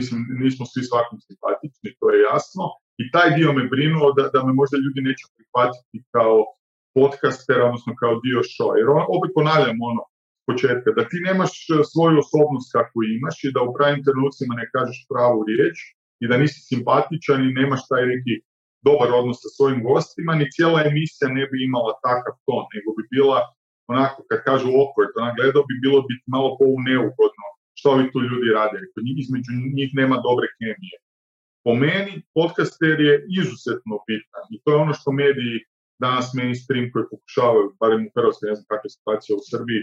mislim, nismo svi svakom simpatični, to je jasno. I taj dio me brinuo da, da me možda ljudi neće prihvatiti kao podcaster, odnosno kao dio show. Jer on, opet ponavljam ono, početka, da ti nemaš e, svoju osobnost kako imaš i da u pravim trenucima ne kažeš pravu riječ i da nisi simpatičan i nemaš taj neki dobar odnos sa svojim gostima, ni cijela emisija ne bi imala takav ton, nego bi bila onako, kad kažu awkward, ona gledao bi bilo bi malo neugodno što ovi tu ljudi rade. Između njih nema dobre kemije. Po meni, podcaster je izuzetno bitan i to je ono što mediji danas mainstream koji pokušavaju, barem u Hrvatskoj, ne znam kakva je situacija u Srbiji,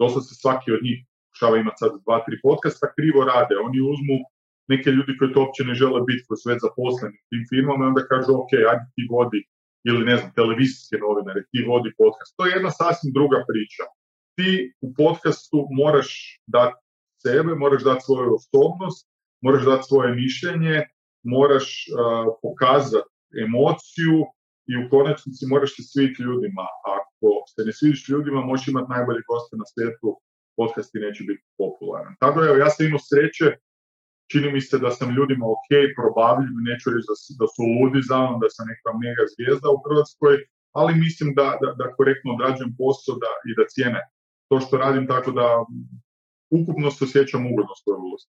dosta se svaki od njih pokušava imati sad dva, tri podcasta, krivo rade. Oni uzmu neke ljudi koji to uopće ne žele biti, koji su već zaposleni tim firmama, onda kažu, ok, ajde ti vodi, ili ne znam, televizijske novinare, ti vodi podcast. To je jedna sasvim druga priča. Ti u podcastu moraš dati sebe, moraš dati svoju osobnost, moraš dati svoje mišljenje, moraš pokazati emociju i u konačnici moraš se sviti ljudima. Ako se ne svidiš ljudima, možeš imati najbolje goste na svijetu, podcast ti neće biti popularan. Tako evo, ja sam imao sreće čini mi se da sam ljudima ok, probavljiv, neću reći da, su ludi za mnom, da sam neka mega zvijezda u Hrvatskoj, ali mislim da, da, da korektno odrađujem posao da, i da cijene to što radim, tako da ukupno se osjećam ugodno svoje ulosti.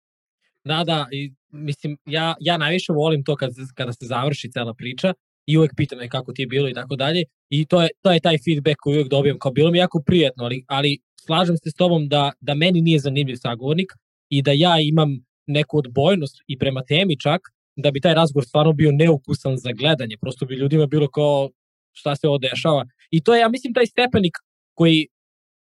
Da, da, i mislim, ja, ja najviše volim to kad, kada se završi cela priča i uvijek pitam je kako ti je bilo i tako dalje i to je, to je taj feedback koji uvijek dobijem, kao bilo mi jako prijetno, ali, ali slažem se s tobom da, da meni nije zanimljiv sagovornik i da ja imam neku odbojnost i prema temi čak, da bi taj razgovor stvarno bio neukusan za gledanje. Prosto bi ljudima bilo kao šta se ovo dešava. I to je, ja mislim, taj stepenik koji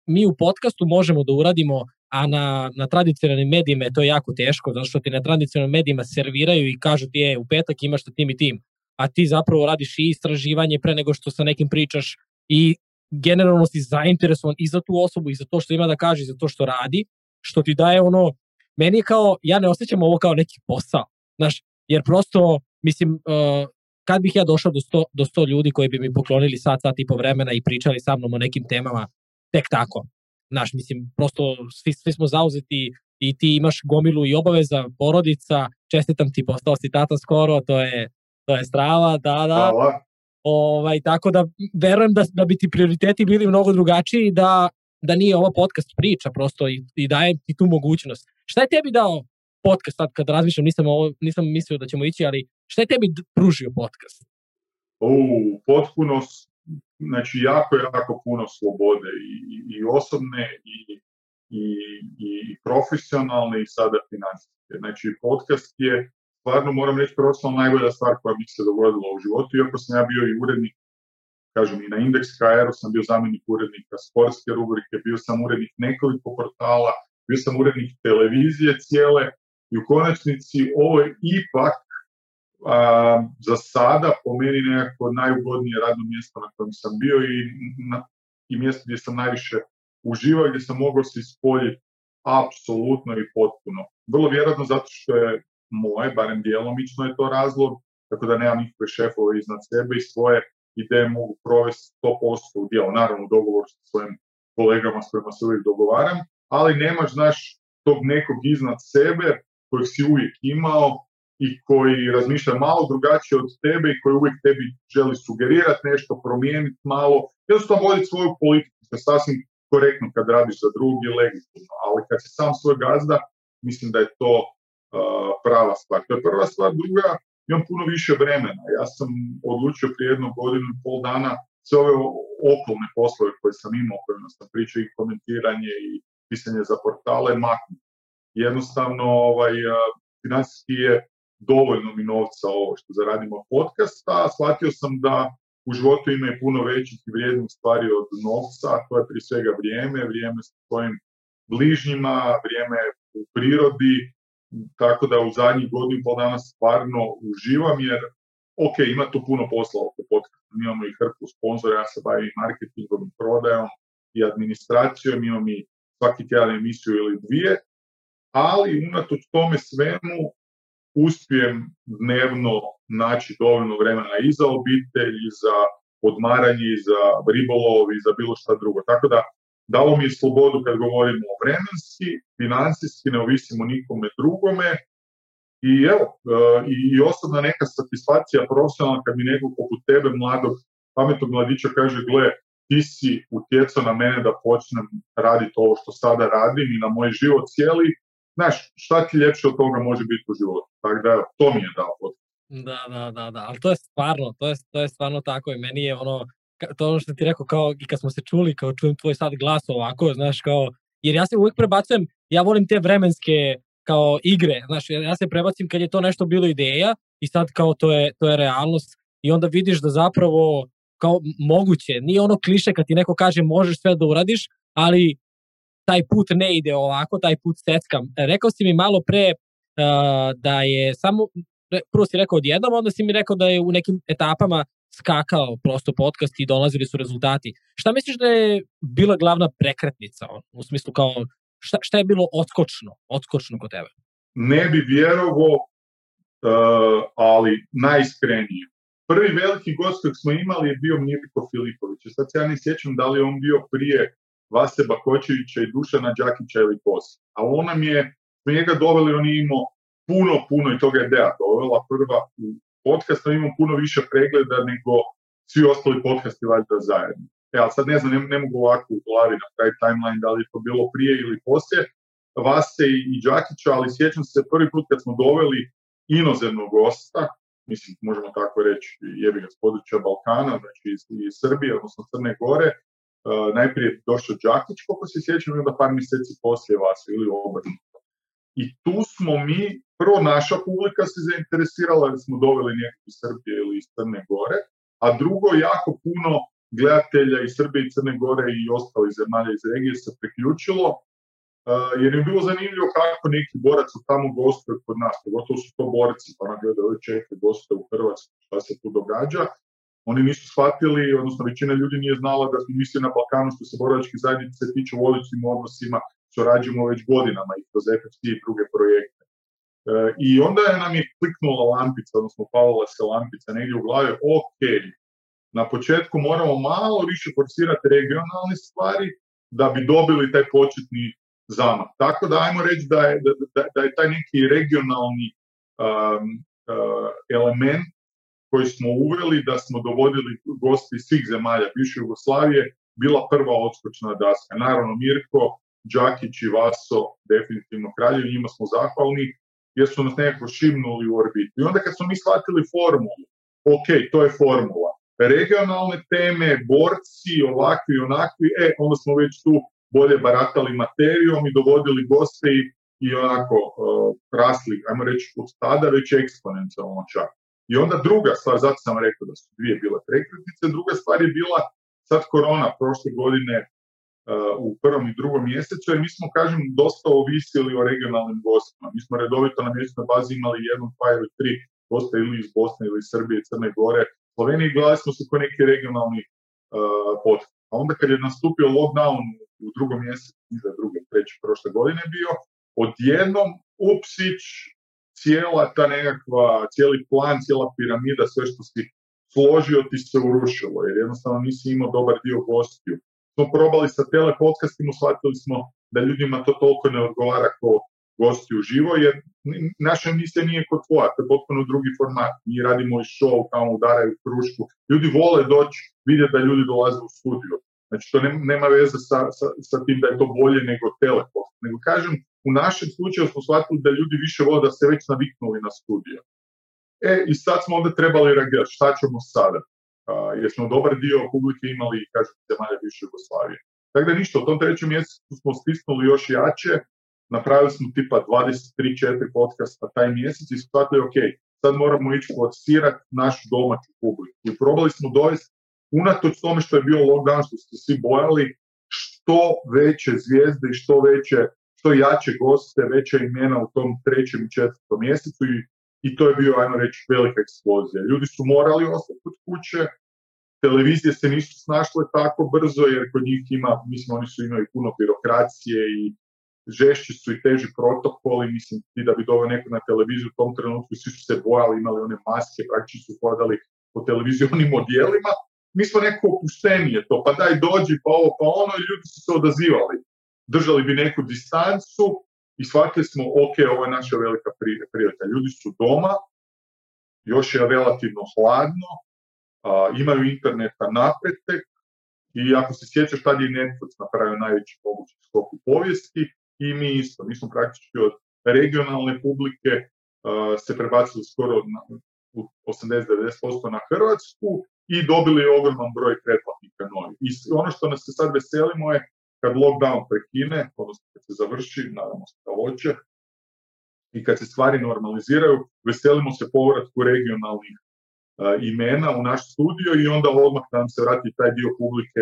mi u podcastu možemo da uradimo, a na, na tradicionalnim medijima je to jako teško, zato što ti na tradicionalnim medijima serviraju i kažu ti je u petak imaš što tim i tim, a ti zapravo radiš i istraživanje pre nego što sa nekim pričaš i generalno si zainteresovan i za tu osobu i za to što ima da kaže i za to što radi, što ti daje ono meni je kao, ja ne osjećam ovo kao neki posao, znaš, jer prosto, mislim, uh, kad bih ja došao do sto do sto ljudi koji bi mi poklonili sat, sat i po vremena i pričali sa mnom o nekim temama, tek tako. Znaš, mislim, prosto svi, svi smo zauzeti i ti imaš gomilu i obaveza, porodica, čestitam ti, postao si tata skoro, to je, to je strava, da, da. Hvala. Ovaj, tako da verujem da, da bi ti prioriteti bili mnogo drugačiji da da nije ovo podcast priča prosto i, i daje ti tu mogućnost. Šta je tebi dao podcast sad kad razmišljam, nisam, ovo, nisam mislio da ćemo ići, ali šta je tebi pružio podcast? O, potpuno, znači jako, jako puno slobode i, i, osobne i, i, profesionalne i sada financijske. Znači podcast je, stvarno moram reći, prosto najbolja stvar koja mi se dogodila u životu, iako sam ja bio i urednik kažem i na Index HR sam bio zamjenik urednika sportske rubrike, bio sam urednik nekoliko portala, bio sam urednik televizije cijele i u konačnici ovo je ipak a, za sada po meni nekako najugodnije radno mjesto na kojem sam bio i, na, i mjesto gdje sam najviše uživao gdje sam mogao se ispoljiti apsolutno i potpuno. Vrlo vjerojatno zato što je moje, barem djelomično je to razlog, tako da nemam nikakve šefove iznad sebe i svoje ideje mogu provesti 100% u dijelu. Naravno, dogovor sa svojim kolegama s kojima se uvijek dogovaram, ali nemaš, znaš, tog nekog iznad sebe kojeg si uvijek imao i koji razmišlja malo drugačije od tebe i koji uvijek tebi želi sugerirati nešto, promijeniti malo, jednostavno voditi svoju politiku, što je sasvim korektno kad radiš za drugi, legitimno, ali kad si sam svoj gazda, mislim da je to prava stvar. To je prva stvar. Druga, imam puno više vremena. Ja sam odlučio prije jednog godinu i pol dana sve ove okolne poslove koje sam imao, koje sam pričao i komentiranje i pisanje za portale, maknuti. Jednostavno, ovaj, financijski je dovoljno mi novca ovo što zaradimo podcast, a shvatio sam da u životu ima puno većih i vrijednih stvari od novca, a to je prije svega vrijeme, vrijeme s svojim bližnjima, vrijeme u prirodi, tako da u zadnjih godinu pol dana stvarno uživam jer ok, ima tu puno posla oko podcasta, imamo i hrpu sponzora, ja se bavim i marketingom prodajom i administracijom, imam i svaki tjedan emisiju ili dvije, ali unatoč tome svemu uspijem dnevno naći dovoljno vremena i za obitelj, i za odmaranje, i za ribolov, i za bilo šta drugo. Tako da Dalo mi je slobodu kad govorimo o vremenski, financijski, ne ovisimo nikome drugome. I evo, e, i osobna neka satisfakcija profesionalna kad mi neko poput tebe, mladog, pametnog mladića kaže, gle, ti si utjecao na mene da počnem raditi ovo što sada radim i na moj život cijeli, znaš, šta ti ljepše od toga može biti u životu. Tako da, to mi je dao. Da, da, da, da, ali to je stvarno, to je, to je stvarno tako i meni je ono, to ono što ti rekao, kao i kad smo se čuli, kao čujem tvoj sad glas ovako, znaš, kao, jer ja se uvijek prebacujem, ja volim te vremenske kao igre, znaš, ja se prebacim kad je to nešto bilo ideja i sad kao to je, to je realnost i onda vidiš da zapravo kao moguće, nije ono kliše kad ti neko kaže možeš sve da uradiš, ali taj put ne ide ovako, taj put seckam. Rekao si mi malo pre da je samo prvo si rekao odjednom, onda si mi rekao da je u nekim etapama skakao prosto podcast i dolazili su rezultati. Šta misliš da je bila glavna prekretnica? Ono, u smislu kao, šta, šta je bilo otkočno, otkočno kod tebe? Ne bi vjerovo, uh, ali najiskrenije. Prvi veliki gost kojeg smo imali je bio Mirko Filipović. Sad se ja ne sjećam da li on bio prije Vase Bakočevića i Dušana Đakića ili poslije. A on nam je, smo njega doveli, on je imao puno, puno, i toga je Dea dovela prva u podcast, imam puno više pregleda nego svi ostali podcasti valjda zajedno. E, ali sad ne znam, ne, mogu ovako u na taj timeline da li je to bilo prije ili poslije, Vase i Đakića, ali sjećam se prvi put kad smo doveli inozemnog gosta, mislim, možemo tako reći, jebi ga s područja Balkana, znači iz, iz Srbije, odnosno Crne Gore, e, najprije je došao Đakić, koliko se sjećam, onda par mjeseci poslije vas ili obrnuto. I tu smo mi prvo naša publika se zainteresirala da smo doveli nekog iz Srbije ili iz Crne Gore, a drugo jako puno gledatelja iz Srbije i Crne Gore i ostalih zemalja iz regije se priključilo eh, jer je bilo zanimljivo kako neki borac od tamo gostuje kod nas, pogotovo su to borci, pa ona gleda ove čeke goste u Hrvatskoj, šta se tu događa. Oni nisu shvatili, odnosno većina ljudi nije znala da smo mislili na Balkanu što se boračke zajednice tiče u odličnim odnosima, što rađemo već godinama i kroz FFC i druge projekte. E, I onda je nam je kliknula lampica, odnosno palila se lampica negdje u glavi, ok, na početku moramo malo više forsirati regionalne stvari da bi dobili taj početni zamah. Tako da ajmo reći da je, da, da je taj neki regionalni um, uh, element koji smo uveli da smo dovodili gosti iz svih zemalja bivše Jugoslavije bila prva odskočna daska. Naravno Mirko, Đakić i Vaso definitivno kraljevi, njima smo zahvalni jer su nas nekako šimnuli u orbitu. I onda kad smo mi shvatili formulu, ok, to je formula, regionalne teme, borci, ovakvi, onakvi, e, onda smo već tu bolje baratali materijom i dovodili goste i, i onako e, rasli, ajmo reći, od tada već eksponencijalno čak. I onda druga stvar, zato sam rekao da su dvije bile prekretnice, druga stvar je bila sad korona prošle godine Eh, u prvom i drugom mjesecu, jer mi smo, kažem, dosta ovisili o regionalnim gostima. Mi smo redovito na mjesečnoj bazi imali jednu, dva ili tri gosta ili iz Bosne ili Srbije, Crne Gore, Slovenije, gledali smo se kao neki regionalni uh, A onda kad je nastupio lockdown u drugom mjesecu, iza druge, treće, prošle godine bio, odjednom, upsić, cijela ta nekakva, cijeli plan, cijela piramida, sve što si složio ti se urušilo, jer jednostavno nisi imao dobar dio gostiju smo probali sa telepodcastima, shvatili smo da ljudima to toliko ne odgovara ko gosti uživo, jer naša emisija nije kod tvoja, to je potpuno drugi format. Mi radimo i show, tamo udaraju krušku. Ljudi vole doći, vidjeti da ljudi dolaze u studiju. Znači, to nema veze sa, sa, sa tim da je to bolje nego telepod. Nego, kažem, u našem slučaju smo shvatili da ljudi više vole da se već naviknuli na studiju. E, i sad smo onda trebali reagirati, šta ćemo sada? jer smo dobar dio publike imali, kažem, zemalja više Jugoslavije. Tako da ništa, u tom trećem mjesecu smo stisnuli još jače, napravili smo tipa 23-4 podcasta taj mjesec i shvatili, ok, sad moramo ići forsirati našu domaću publiku. I probali smo dovesti, unatoč tome što je bio lockdown, što ste svi bojali, što veće zvijezde i što veće, što jače goste, veća imena u tom trećem i četvrtom mjesecu i i to je bio, ajmo reći, velika eksplozija. Ljudi su morali ostati kod kuće, televizije se nisu snašle tako brzo, jer kod njih ima, mislim, oni su imali puno birokracije i žešći su i teži protokoli, mislim, ti da bi doveo neko na televiziju u tom trenutku, svi su se bojali, imali one maske, praktički su hodali po televizionim odjelima, mi smo neko opuštenije to, pa daj dođi, pa ovo, pa ono, i ljudi su se odazivali. Držali bi neku distancu, i shvatili smo, ok, ovo je naša velika prilika. Ljudi su doma, još je relativno hladno, imaju interneta napretek i ako se sjećaš, tad je Netflix napravio najveći mogući skok u povijesti i mi isto. Mi smo praktički od regionalne publike se prebacili skoro na, 80-90% na Hrvatsku i dobili ogroman broj pretplatnika novih. I ono što nas se sad veselimo je kad lockdown prekine, odnosno kad se završi, nadamo se da i kad se stvari normaliziraju, veselimo se povratku regionalnih e, imena u naš studio i onda odmah nam se vrati taj dio publike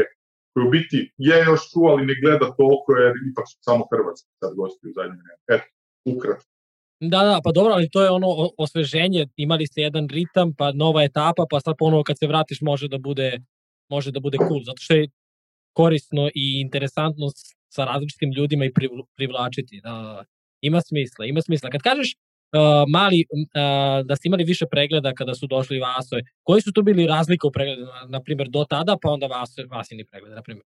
koji u biti je još tu, ali ne gleda toliko jer ipak su samo Hrvatski sad gosti u zadnjem vrijeme. Eto, Da, da, pa dobro, ali to je ono osveženje, imali ste jedan ritam, pa nova etapa, pa sad ponovo kad se vratiš može da bude može da bude cool, zato što korisno i interesantno sa različitim ljudima i privlačiti. ima smisla, ima smisla. Kad kažeš e, mali, e, da ste imali više pregleda kada su došli Vasoje, koji su tu bili razlike u pregledu, na, na primjer, do tada, pa onda vas, Vasini pregled, na primjer?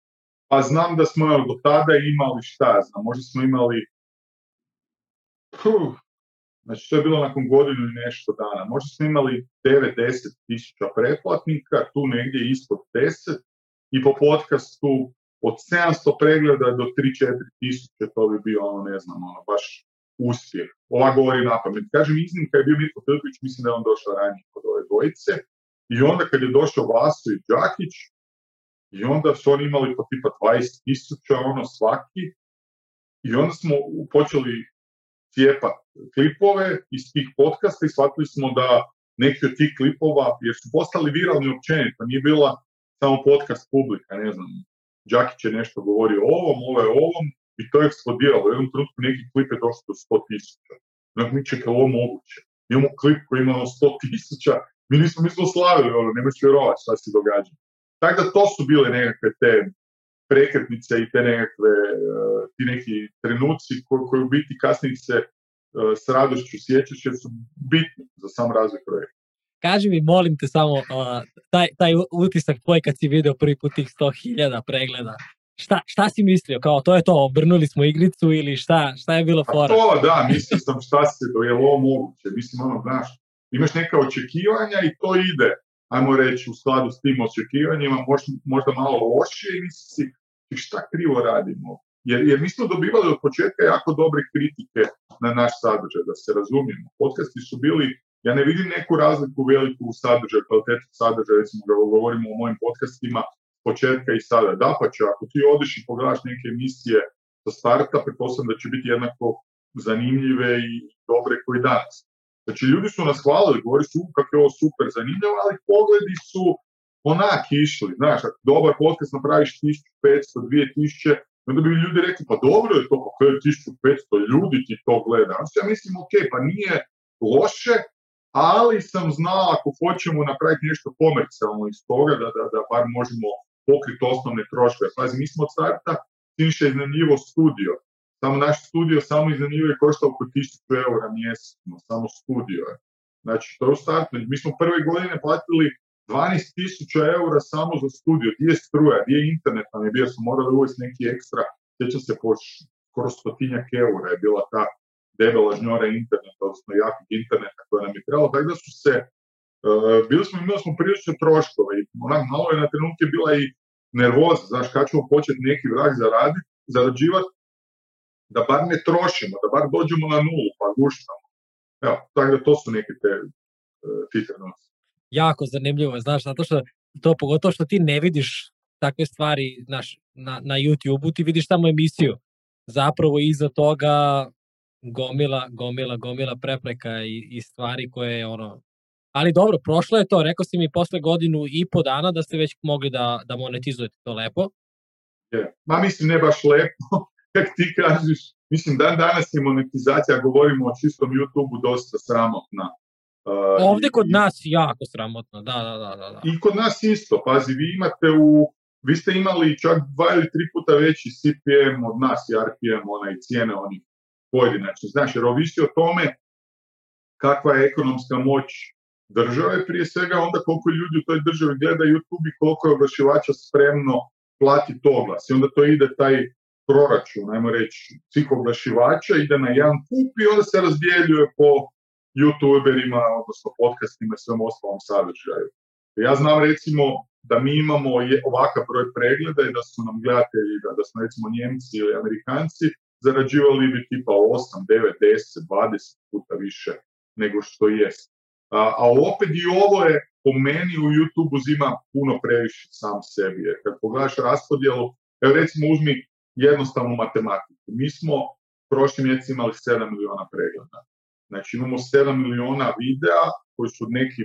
Pa znam da smo do tada imali šta, znam, možda smo imali Puh. Znači, to je bilo nakon godinu i nešto dana. Možda smo imali 9-10 tisuća pretplatnika, tu negdje ispod 10, i po podcastu od 700 pregleda do 3-4 tisuće, to bi bio ono, ne znam, ono, baš uspjeh. Ova govori na pamet. Kažem, iznimka je bio Mirko mislim da je on došao ranije kod ove dvojice. I onda kad je došao Vaso i Đakić, i onda su oni imali po tipa 20 tisuća, ono svaki, i onda smo počeli cijepat klipove iz tih podcasta i shvatili smo da neki od tih klipova, jer su postali viralni općenito, nije bila samo podcast publika, ne znam, Đakić je nešto govorio o ovom, ovo je ovom, i to je eksplodiralo. U jednom trenutku neki klip je došlo do 100 tisuća. mi čekaj, ovo moguće. Imamo klip koji ima 100 tisuća, mi nismo mislili slavili, ono, se vjerovati šta se događa. Tako da to su bile nekakve te prekretnice i te nekakve, eh, ti neki trenuci koji, koji u biti kasnije se eh, s radošću sjećaš jer su bitni za sam razvoj projekta. Kaži mi, molim te samo, taj, taj utisak tvoj kad si vidio prvi put tih sto hiljada pregleda. Šta, šta si mislio? Kao to je to, obrnuli smo igricu ili šta, šta je bilo pa fora? To, da, mislim sam šta se, to je ovo moguće. Mislim, ono, znaš, imaš neka očekivanja i to ide, ajmo reći, u skladu s tim očekivanjima, možda, malo loše i misli si, šta krivo radimo? Jer, jer mi smo dobivali od početka jako dobre kritike na naš sadržaj, da se razumijemo. Podcasti su bili ja ne vidim neku razliku veliku u sadržaju, kvalitetu sadržaja, recimo da govorimo o mojim podcastima, početka i sada. Da pa će, ako ti odiš i pogledaš neke emisije sa starta, pretpostavljam da će biti jednako zanimljive i dobre koji danas. Znači, ljudi su nas hvalili, govori su kako je ovo super zanimljivo, ali pogledi su onak išli. Znaš, ako dobar podcast napraviš 1500, 2000, onda bi ljudi rekli, pa dobro je to, pa 1500 ljudi ti to gleda. ja mislim, ok, pa nije loše, ali sam znao ako hoćemo napraviti nešto komercijalno iz toga, da, da, da bar možemo pokriti osnovne troškove. Pazi, mi smo od starta tim studio. Samo naš studio samo iznajmljivo je košta oko 1000 eura mjesečno, samo studio je. Znači, to je startu. Mi smo prve godine platili 12.000 eura samo za studio, gdje je struja, gdje je internet, nam je bio, smo morali uvesti neki ekstra, sjeća se po skoro stotinjak eura je bila ta debela žnjora interneta, odnosno jakog interneta koja nam je trebalo, tako da su se, eh, bili smo, imali smo prilično troškova i onak malo je na trenutke bila i nervoza, znaš, kad ćemo početi neki vrag zaraditi, zarađivati, da bar ne trošimo, da bar dođemo na nulu, pa guštamo. Evo, tako da to su neke te uh, Jako zanimljivo, znaš, zato što to pogotovo što ti ne vidiš takve stvari znaš, na, na YouTube-u, ti vidiš samo emisiju. Zapravo iza toga gomila, gomila, gomila prepreka i, i stvari koje je ono... Ali dobro, prošlo je to, rekao si mi posle godinu i po dana da ste već mogli da, da monetizujete to lepo. Yeah. Ma mislim ne baš lepo, kak ti kažeš. Mislim dan danas je monetizacija, govorimo o čistom YouTube-u, dosta sramotna. Uh, Ovdje kod nas jako sramotna, da, da, da, da. I kod nas isto, pazi, vi imate u vi ste imali čak dva ili tri puta veći CPM od nas i RPM, onaj cijene onih pojedinačno. Znaš, jer ovisi o tome kakva je ekonomska moć države prije svega, onda koliko ljudi u toj državi gleda YouTube i koliko je oglašivača spremno platiti oglas. I onda to ide taj proračun, ajmo reći, svih oglašivača, ide na jedan kup i onda se razdjeljuje po youtuberima, odnosno podcastima i svem ostalom sadržaju. Ja znam recimo da mi imamo ovakav broj pregleda i da su nam gledatelji, da, da smo recimo Njemci ili Amerikanci, zarađivali bi tipa 8, 9, 10, 20 puta više nego što jest. A, a opet i ovo je po meni u YouTube uzima puno previše sam sebi. Jer kad pogledaš raspodjelu, evo recimo uzmi jednostavnu matematiku. Mi smo prošli mjesec imali 7 miliona pregleda. Znači imamo 7 miliona videa koji su neki,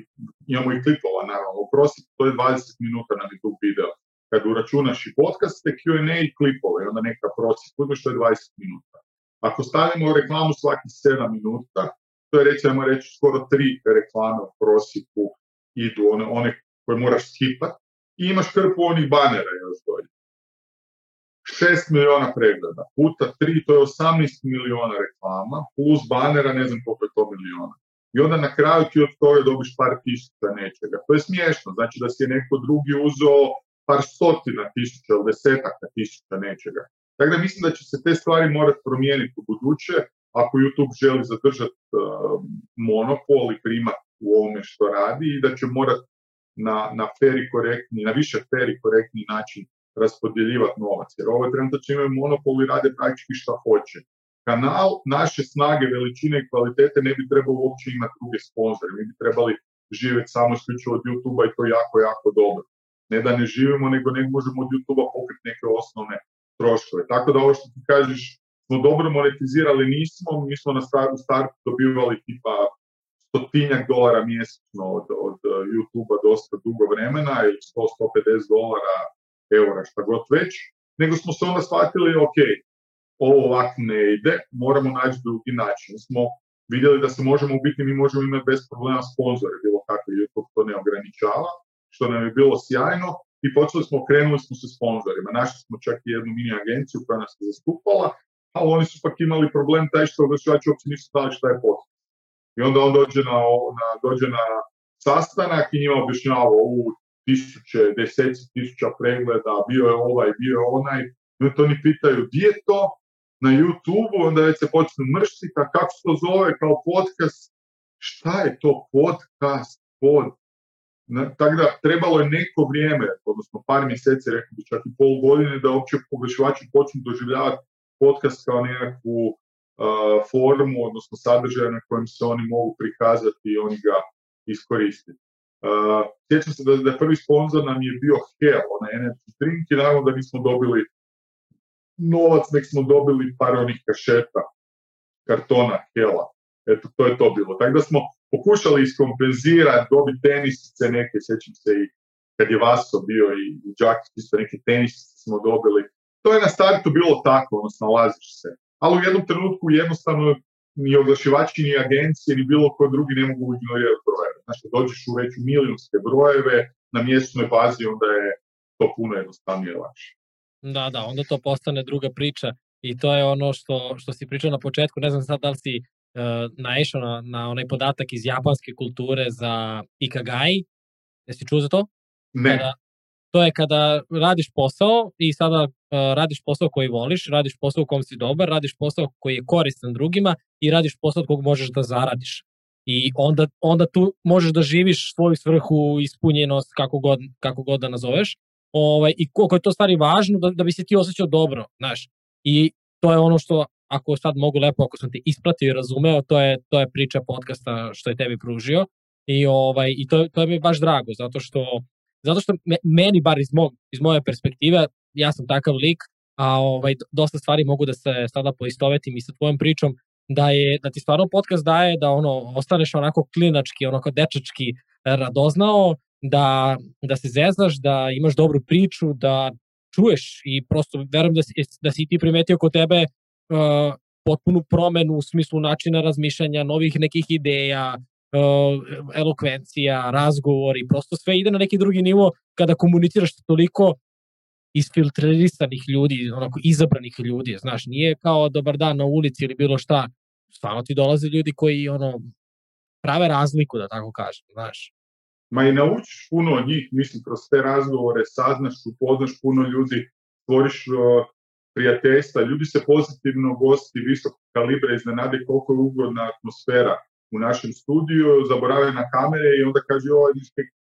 imamo i klipova naravno, oprosti to je 20 minuta na YouTube video kad uračunaš i podcaste, Q&A i klipove, onda neka proces, bude što je 20 minuta. Ako stavimo reklamu svaki 7 minuta, to je recimo reći skoro tri reklame u prosjeku idu, one, one koje moraš skipati, i imaš krpu onih banera još dolje. 6 milijuna pregleda, puta 3, to je 18 milijuna reklama, plus banera, ne znam koliko je to miliona. I onda na kraju ti od toga dobiš par tisuća nečega. To je smiješno, znači da si je neko drugi uzeo par stotina tisuća ili desetaka tisuća nečega. Tako dakle, da mislim da će se te stvari morati promijeniti u buduće ako YouTube želi zadržati um, monopol i primat u ovome što radi i da će morati na, na korektni, na više feri korektni način raspodjeljivati novac. Jer ovo je trenutno imaju monopol i rade praktički što hoće. Kanal naše snage, veličine i kvalitete ne bi trebao uopće imati druge sponzore. Mi bi trebali živjeti samo isključivo od YouTube-a i to jako, jako dobro ne da ne živimo, nego ne možemo od YouTube-a pokriti neke osnovne troškove. Tako da ovo što ti kažeš, smo dobro monetizirali, nismo, mi smo na staru startu dobivali tipa stotinjak dolara mjesečno od, od e, YouTube-a dosta dugo vremena i 100-150 dolara eura, šta god već, nego smo se onda shvatili, ok, ovo ovako ne ide, moramo naći drugi način. Smo vidjeli da se možemo, ubiti, biti mi možemo imati bez problema sponzore, bilo kako YouTube to ne ograničava, što nam je bilo sjajno i počeli smo, krenuli smo se sponzorima. Našli smo čak i jednu mini agenciju koja nas je zastupala, ali oni su pak imali problem taj što oglašivači uopće nisu znali šta je podcast. I onda on dođe na, na, dođe na sastanak i njima objašnjava u tisuće, deseci tisuća pregleda, bio je ovaj, bio je onaj. I onda oni pitaju, di je to? Na YouTube-u, onda već se počne mršiti, a pa kako se to zove kao podcast? Šta je to podcast? Pod, tako da trebalo je neko vrijeme, odnosno par mjeseci, rekli bi čak i pol godine, da uopće pogašivači počnu doživljavati podcast kao nekakvu formu, odnosno sadržaja na kojem se oni mogu prikazati i oni ga iskoristiti. sjećam se da, da prvi sponzor nam je bio Hell, onaj energy drink, i naravno da nismo dobili novac, nek smo dobili par onih kašeta, kartona Hela. Eto, to je to bilo. Tako da smo pokušali iskompenzirati, dobiti tenisice neke, sjećam se i kad je Vaso bio i, i Đakić, isto neke tenisice smo dobili. To je na startu bilo tako, ono, snalaziš se. Ali u jednom trenutku jednostavno ni oglašivački, ni agencije, ni bilo koji drugi ne mogu ignorirati brojeve. Znači, dođeš u već milijunske brojeve na mjesečnoj bazi, onda je to puno jednostavnije lakše. Da, da, onda to postane druga priča i to je ono što, što si pričao na početku, ne znam sad da li si E, naišao na, na onaj podatak iz japanske kulture za ikagai. Jesi čuo za to? Ne. to je kada radiš posao i sada e, radiš posao koji voliš, radiš posao u kom si dobar, radiš posao koji je koristan drugima i radiš posao od kog možeš da zaradiš. I onda, onda tu možeš da živiš svoju svrhu, ispunjenost, kako god, kako god da nazoveš. Ovaj, I koliko je to stvari važno da, da bi se ti osjećao dobro, znaš. I to je ono što ako sad mogu lepo, ako sam ti isplatio i razumeo, to je, to je priča podcasta što je tebi pružio. I, ovaj, i to, to je mi baš drago, zato što, zato što meni, bar iz, mog, iz moje perspektive, ja sam takav lik, a ovaj, dosta stvari mogu da se sada poistovetim i sa tvojom pričom, da, je, da ti stvarno podcast daje da ono ostaneš onako klinački, onako dečački e, radoznao, da, da se zeznaš da imaš dobru priču, da čuješ i prosto verujem da si, da si ti primetio kod tebe potpunu promenu u smislu načina razmišljanja, novih nekih ideja, elokvencija, razgovori, prosto sve ide na neki drugi nivo kada komuniciraš toliko isfiltririsanih ljudi, onako izabranih ljudi, znaš, nije kao dobar dan na ulici ili bilo šta, stvarno ti dolaze ljudi koji ono prave razliku, da tako kažem, znaš. Ma i naučiš puno od njih, mislim, kroz te razgovore, saznaš, upoznaš puno ljudi, stvoriš prijateljstva, ljudi se pozitivno gosti visoko kalibra iznenade koliko je ugodna atmosfera u našem studiju, zaborave na kamere i onda kaže, joj,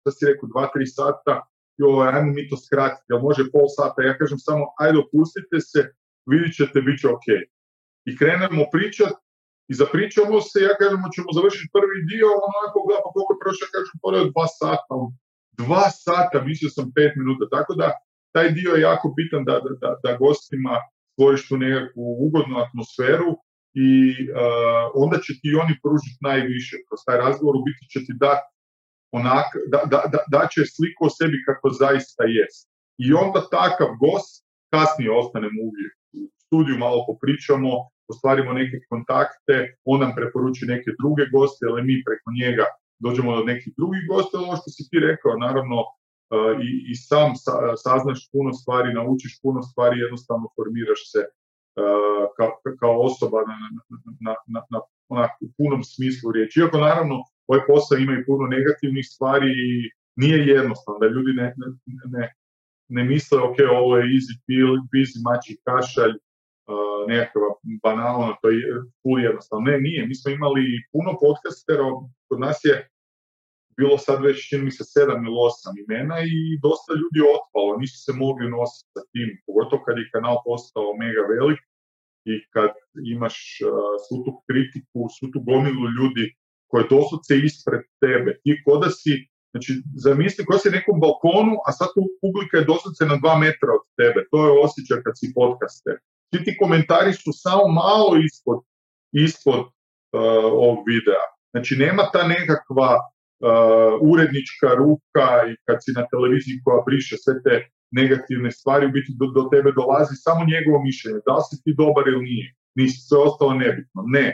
šta si rekao, dva, tri sata, ajmo mi to skratiti, jel može pol sata, ja kažem samo, ajde, opustite se, vidit ćete, bit će ok. I krenemo pričat, i zapričamo se, ja kažem, ćemo završiti prvi dio, onako, gleda, pa koliko je prošlo, kažem, pored dva sata, ono. dva sata, mislio sam pet minuta, tako da taj dio je jako bitan da, da, da gostima stvoriš tu nekakvu ugodnu atmosferu i onda će ti oni pružiti najviše kroz taj razgovor, u biti će ti dati onak, da, da, da, da će sliku o sebi kako zaista jest. I onda takav gost, kasnije ostanemo uvijek u studiju, malo popričamo, ostvarimo neke kontakte, on nam preporuči neke druge goste, ali mi preko njega dođemo do nekih drugih gosta, Ovo što si ti rekao, naravno E, i, i sam saznaš puno stvari, naučiš puno stvari, jednostavno formiraš se e, kao, kao osoba na, na, na, na u punom smislu riječi. Iako naravno ovaj posao ima i puno negativnih stvari i nije jednostavno da ljudi ne, ne, ne, misle ok, ovo je easy pill, busy mači kašalj, uh, nekakva banalna, to je full jednostavno. Ne, nije. Mi smo imali puno podcastera, kod nas je bilo sad već čini mi se sedam ili osam imena i dosta ljudi je otpalo, nisu se mogli nositi sa tim, pogotovo kad je kanal postao mega velik i kad imaš uh, svu tu kritiku, svu tu gomilu ljudi koje doslovce ispred tebe. Ti koda si, znači zamisli koja si nekom balkonu, a sad tu publika je doslovce na dva metra od tebe. To je osjećaj kad si podcaster. Ti ti komentari su samo malo ispod, ispod uh, ovog videa. Znači nema ta nekakva Uh, urednička ruka i kad si na televiziji koja briše sve te negativne stvari, u biti do, tebe dolazi samo njegovo mišljenje, da li si ti dobar ili nije, nisi sve ostalo nebitno. Ne,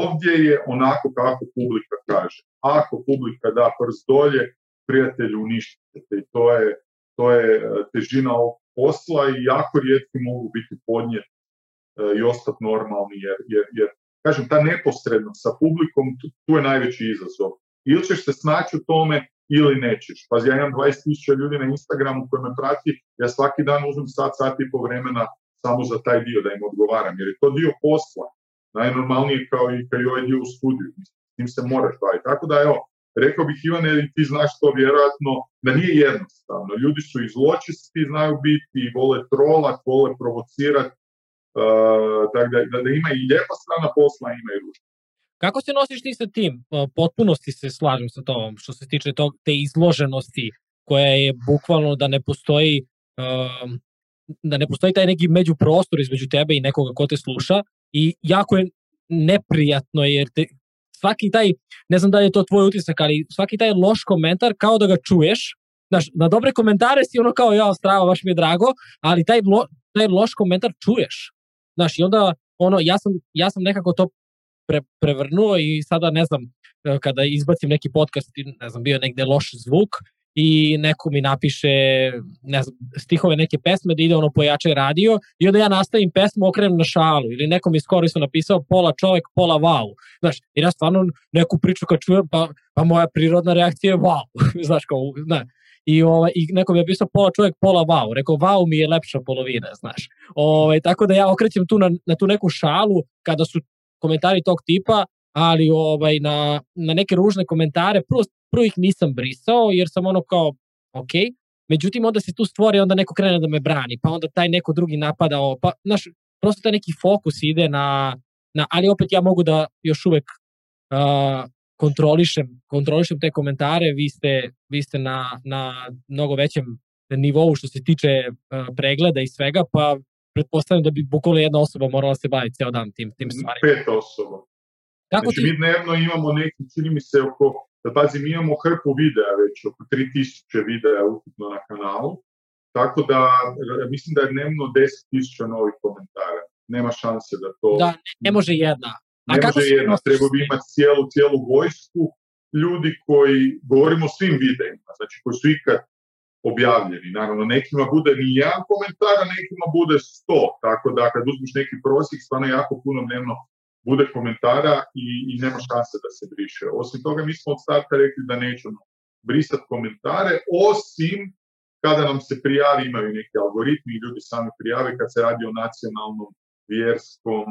ovdje je onako kako publika kaže. Ako publika da prst dolje, prijatelju uništite i to je, to je uh, težina ovog posla i jako rijetki mogu biti podnijeti uh, i ostati normalni, jer, jer, kažem, ta neposrednost sa publikom, tu je najveći izazov ili ćeš se snaći u tome ili nećeš. Pa ja imam 20.000 ljudi na Instagramu koji me prati, ja svaki dan uzmem sat, sat i po vremena samo za taj dio da im odgovaram, jer je to dio posla. Najnormalnije kao i kao i ovaj dio u studiju. S tim se moraš baviti. Tako da evo, rekao bih Ivane, ti znaš to vjerojatno, da nije jednostavno. Ljudi su izločisti, znaju biti, vole trolat, vole provocirat. tako da, ima i lijepa strana posla, ima i ružna kako se nosiš ti sa tim? Potpuno si se slažem sa tobom što se tiče tog, te izloženosti koja je bukvalno da ne postoji um, da ne postoji taj neki međuprostor između tebe i nekoga ko te sluša i jako je neprijatno jer te, svaki taj, ne znam da li je to tvoj utisak, ali svaki taj loš komentar kao da ga čuješ, znaš, na dobre komentare si ono kao ja, strava, baš mi je drago, ali taj, taj loš komentar čuješ. Znaš, i onda ono, ja sam, ja sam nekako to pre, prevrnuo i sada ne znam, e, kada izbacim neki podcast, ne znam, bio negde loš zvuk i neko mi napiše ne znam, stihove neke pesme da ide ono pojače radio i onda ja nastavim pesmu okrenem na šalu ili neko mi skoro napisao pola čovek, pola wow. Znaš, i ja stvarno neku priču kad čujem, pa, pa moja prirodna reakcija je wow. Znaš, kao, ne, i, ovaj, i neko mi je pisao pola čovjek, pola wow. Rekao, wow mi je lepša polovina, znaš. Ovaj, tako da ja okrećem tu na, na tu neku šalu kada su komentari tog tipa, ali ovaj, na, na neke ružne komentare, prvo, prvo ih nisam brisao jer sam ono kao, ok, međutim onda se tu stvori, onda neko krene da me brani, pa onda taj neko drugi napada, ovo, pa, znaš, prosto taj neki fokus ide na, na, ali opet ja mogu da još uvek uh, kontrolišem, kontrolišem te komentare, vi ste, vi ste na, na mnogo većem nivou što se tiče pregleda i svega, pa pretpostavljam da bi bukvalno jedna osoba morala se baviti ceo dan tim, tim stvarima. Pet osoba. Kako znači, mi dnevno imamo neki, čini mi se, oko, da pazim, imamo hrpu videa već, oko 3000 videa ukupno na kanalu, tako da mislim da je dnevno 10.000 novih komentara. Nema šanse da to... Da, ne može jedna. A ne kako može jedna, treba bi imati cijelu, cijelu vojsku ljudi koji, govorimo o svim videima, znači koji su ikad objavljeni. Naravno, nekima bude ni jedan komentar, a nekima bude sto. Tako da kad uzmiš neki prosjek, stvarno jako puno dnevno bude komentara i, nema šanse da se briše. Osim toga, mi smo od starta rekli da nećemo brisati komentare, osim kada nam se prijavi, imaju neki algoritmi i ljudi sami prijave kad se radi o nacionalnom vjerskom,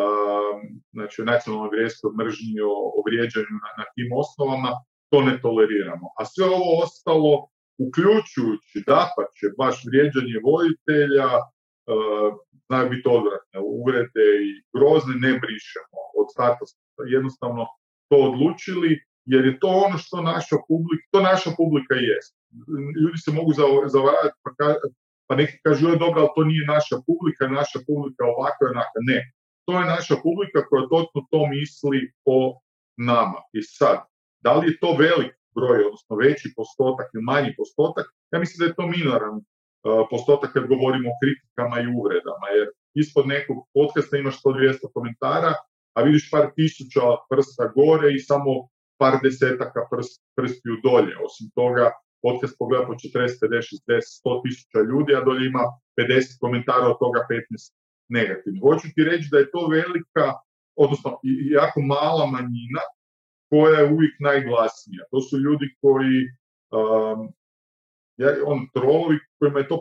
um, znači o nacionalnom vjerskom mržnji, o, vrijeđanju na tim osnovama, to ne toleriramo. A sve ovo ostalo uključujući da pa će, baš vrijeđanje voditelja, e, znaju biti odvratne uvrede i grozne, ne brišemo od starta. Jednostavno to odlučili, jer je to ono što naša publika, to naša publika jest. Ljudi se mogu zavaravati pa, ka, pa neki kažu, je dobro, ali to nije naša publika, naša publika ovako je onaka. Ne, to je naša publika koja točno to misli o nama. I sad, da li je to velik broj, odnosno veći postotak ili manji postotak, ja mislim da je to minoran e, postotak kad govorimo o kritikama i uvredama, jer ispod nekog podcasta imaš 100-200 komentara, a vidiš par tisuća prsta gore i samo par desetaka prst, prstiju dolje. Osim toga, podcast pogleda po 40, 50, 60, 100 tisuća ljudi, a dolje ima 50 komentara, od toga 15 negativnih. Hoću ti reći da je to velika, odnosno jako mala manjina koja je uvijek najglasnija. To su ljudi koji, um, ja, on, trolovi kojima je to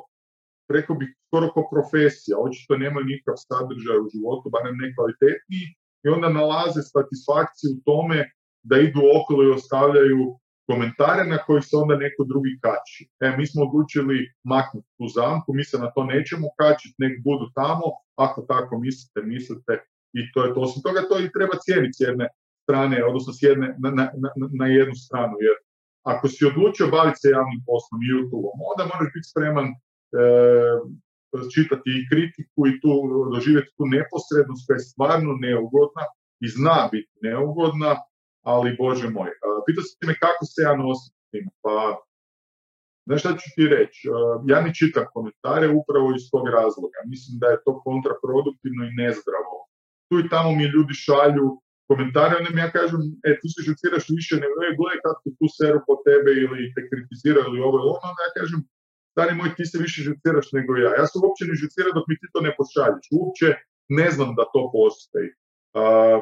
preko bi skoro kao profesija, očito nemaju nikakav sadržaj u životu, barem ne kvalitetniji, i onda nalaze satisfakciju u tome da idu okolo i ostavljaju komentare na koji se onda neko drugi kači. E, mi smo odlučili maknuti tu zamku, mi se na to nećemo kačiti, nek budu tamo, ako tako mislite, mislite i to je to. Osim toga, to i treba cijeniti s jedne strane, odnosno s jedne, na, na, na jednu stranu, jer ako si odlučio baviti se javnim poslom i YouTube-om, onda moraš biti spreman e, čitati i kritiku i tu doživjeti tu neposrednost koja je stvarno neugodna i zna biti neugodna, ali bože moj. E, pitao si me kako se ja nosim s tim, pa znaš šta ću ti reći, e, ja ne čitam komentare upravo iz tog razloga, mislim da je to kontraproduktivno i nezdravo. Tu i tamo mi ljudi šalju komentare, onda mi ja kažem, e, tu se žuciraš više, nego gledaj, gledaj kako tu seru po tebe ili te kritizira ili ovo ili ono, onda ja kažem, stani moj, ti se više žuciraš nego ja. Ja se uopće ne žucira dok mi ti to ne pošalješ. Uopće ne znam da to postoji. Uh,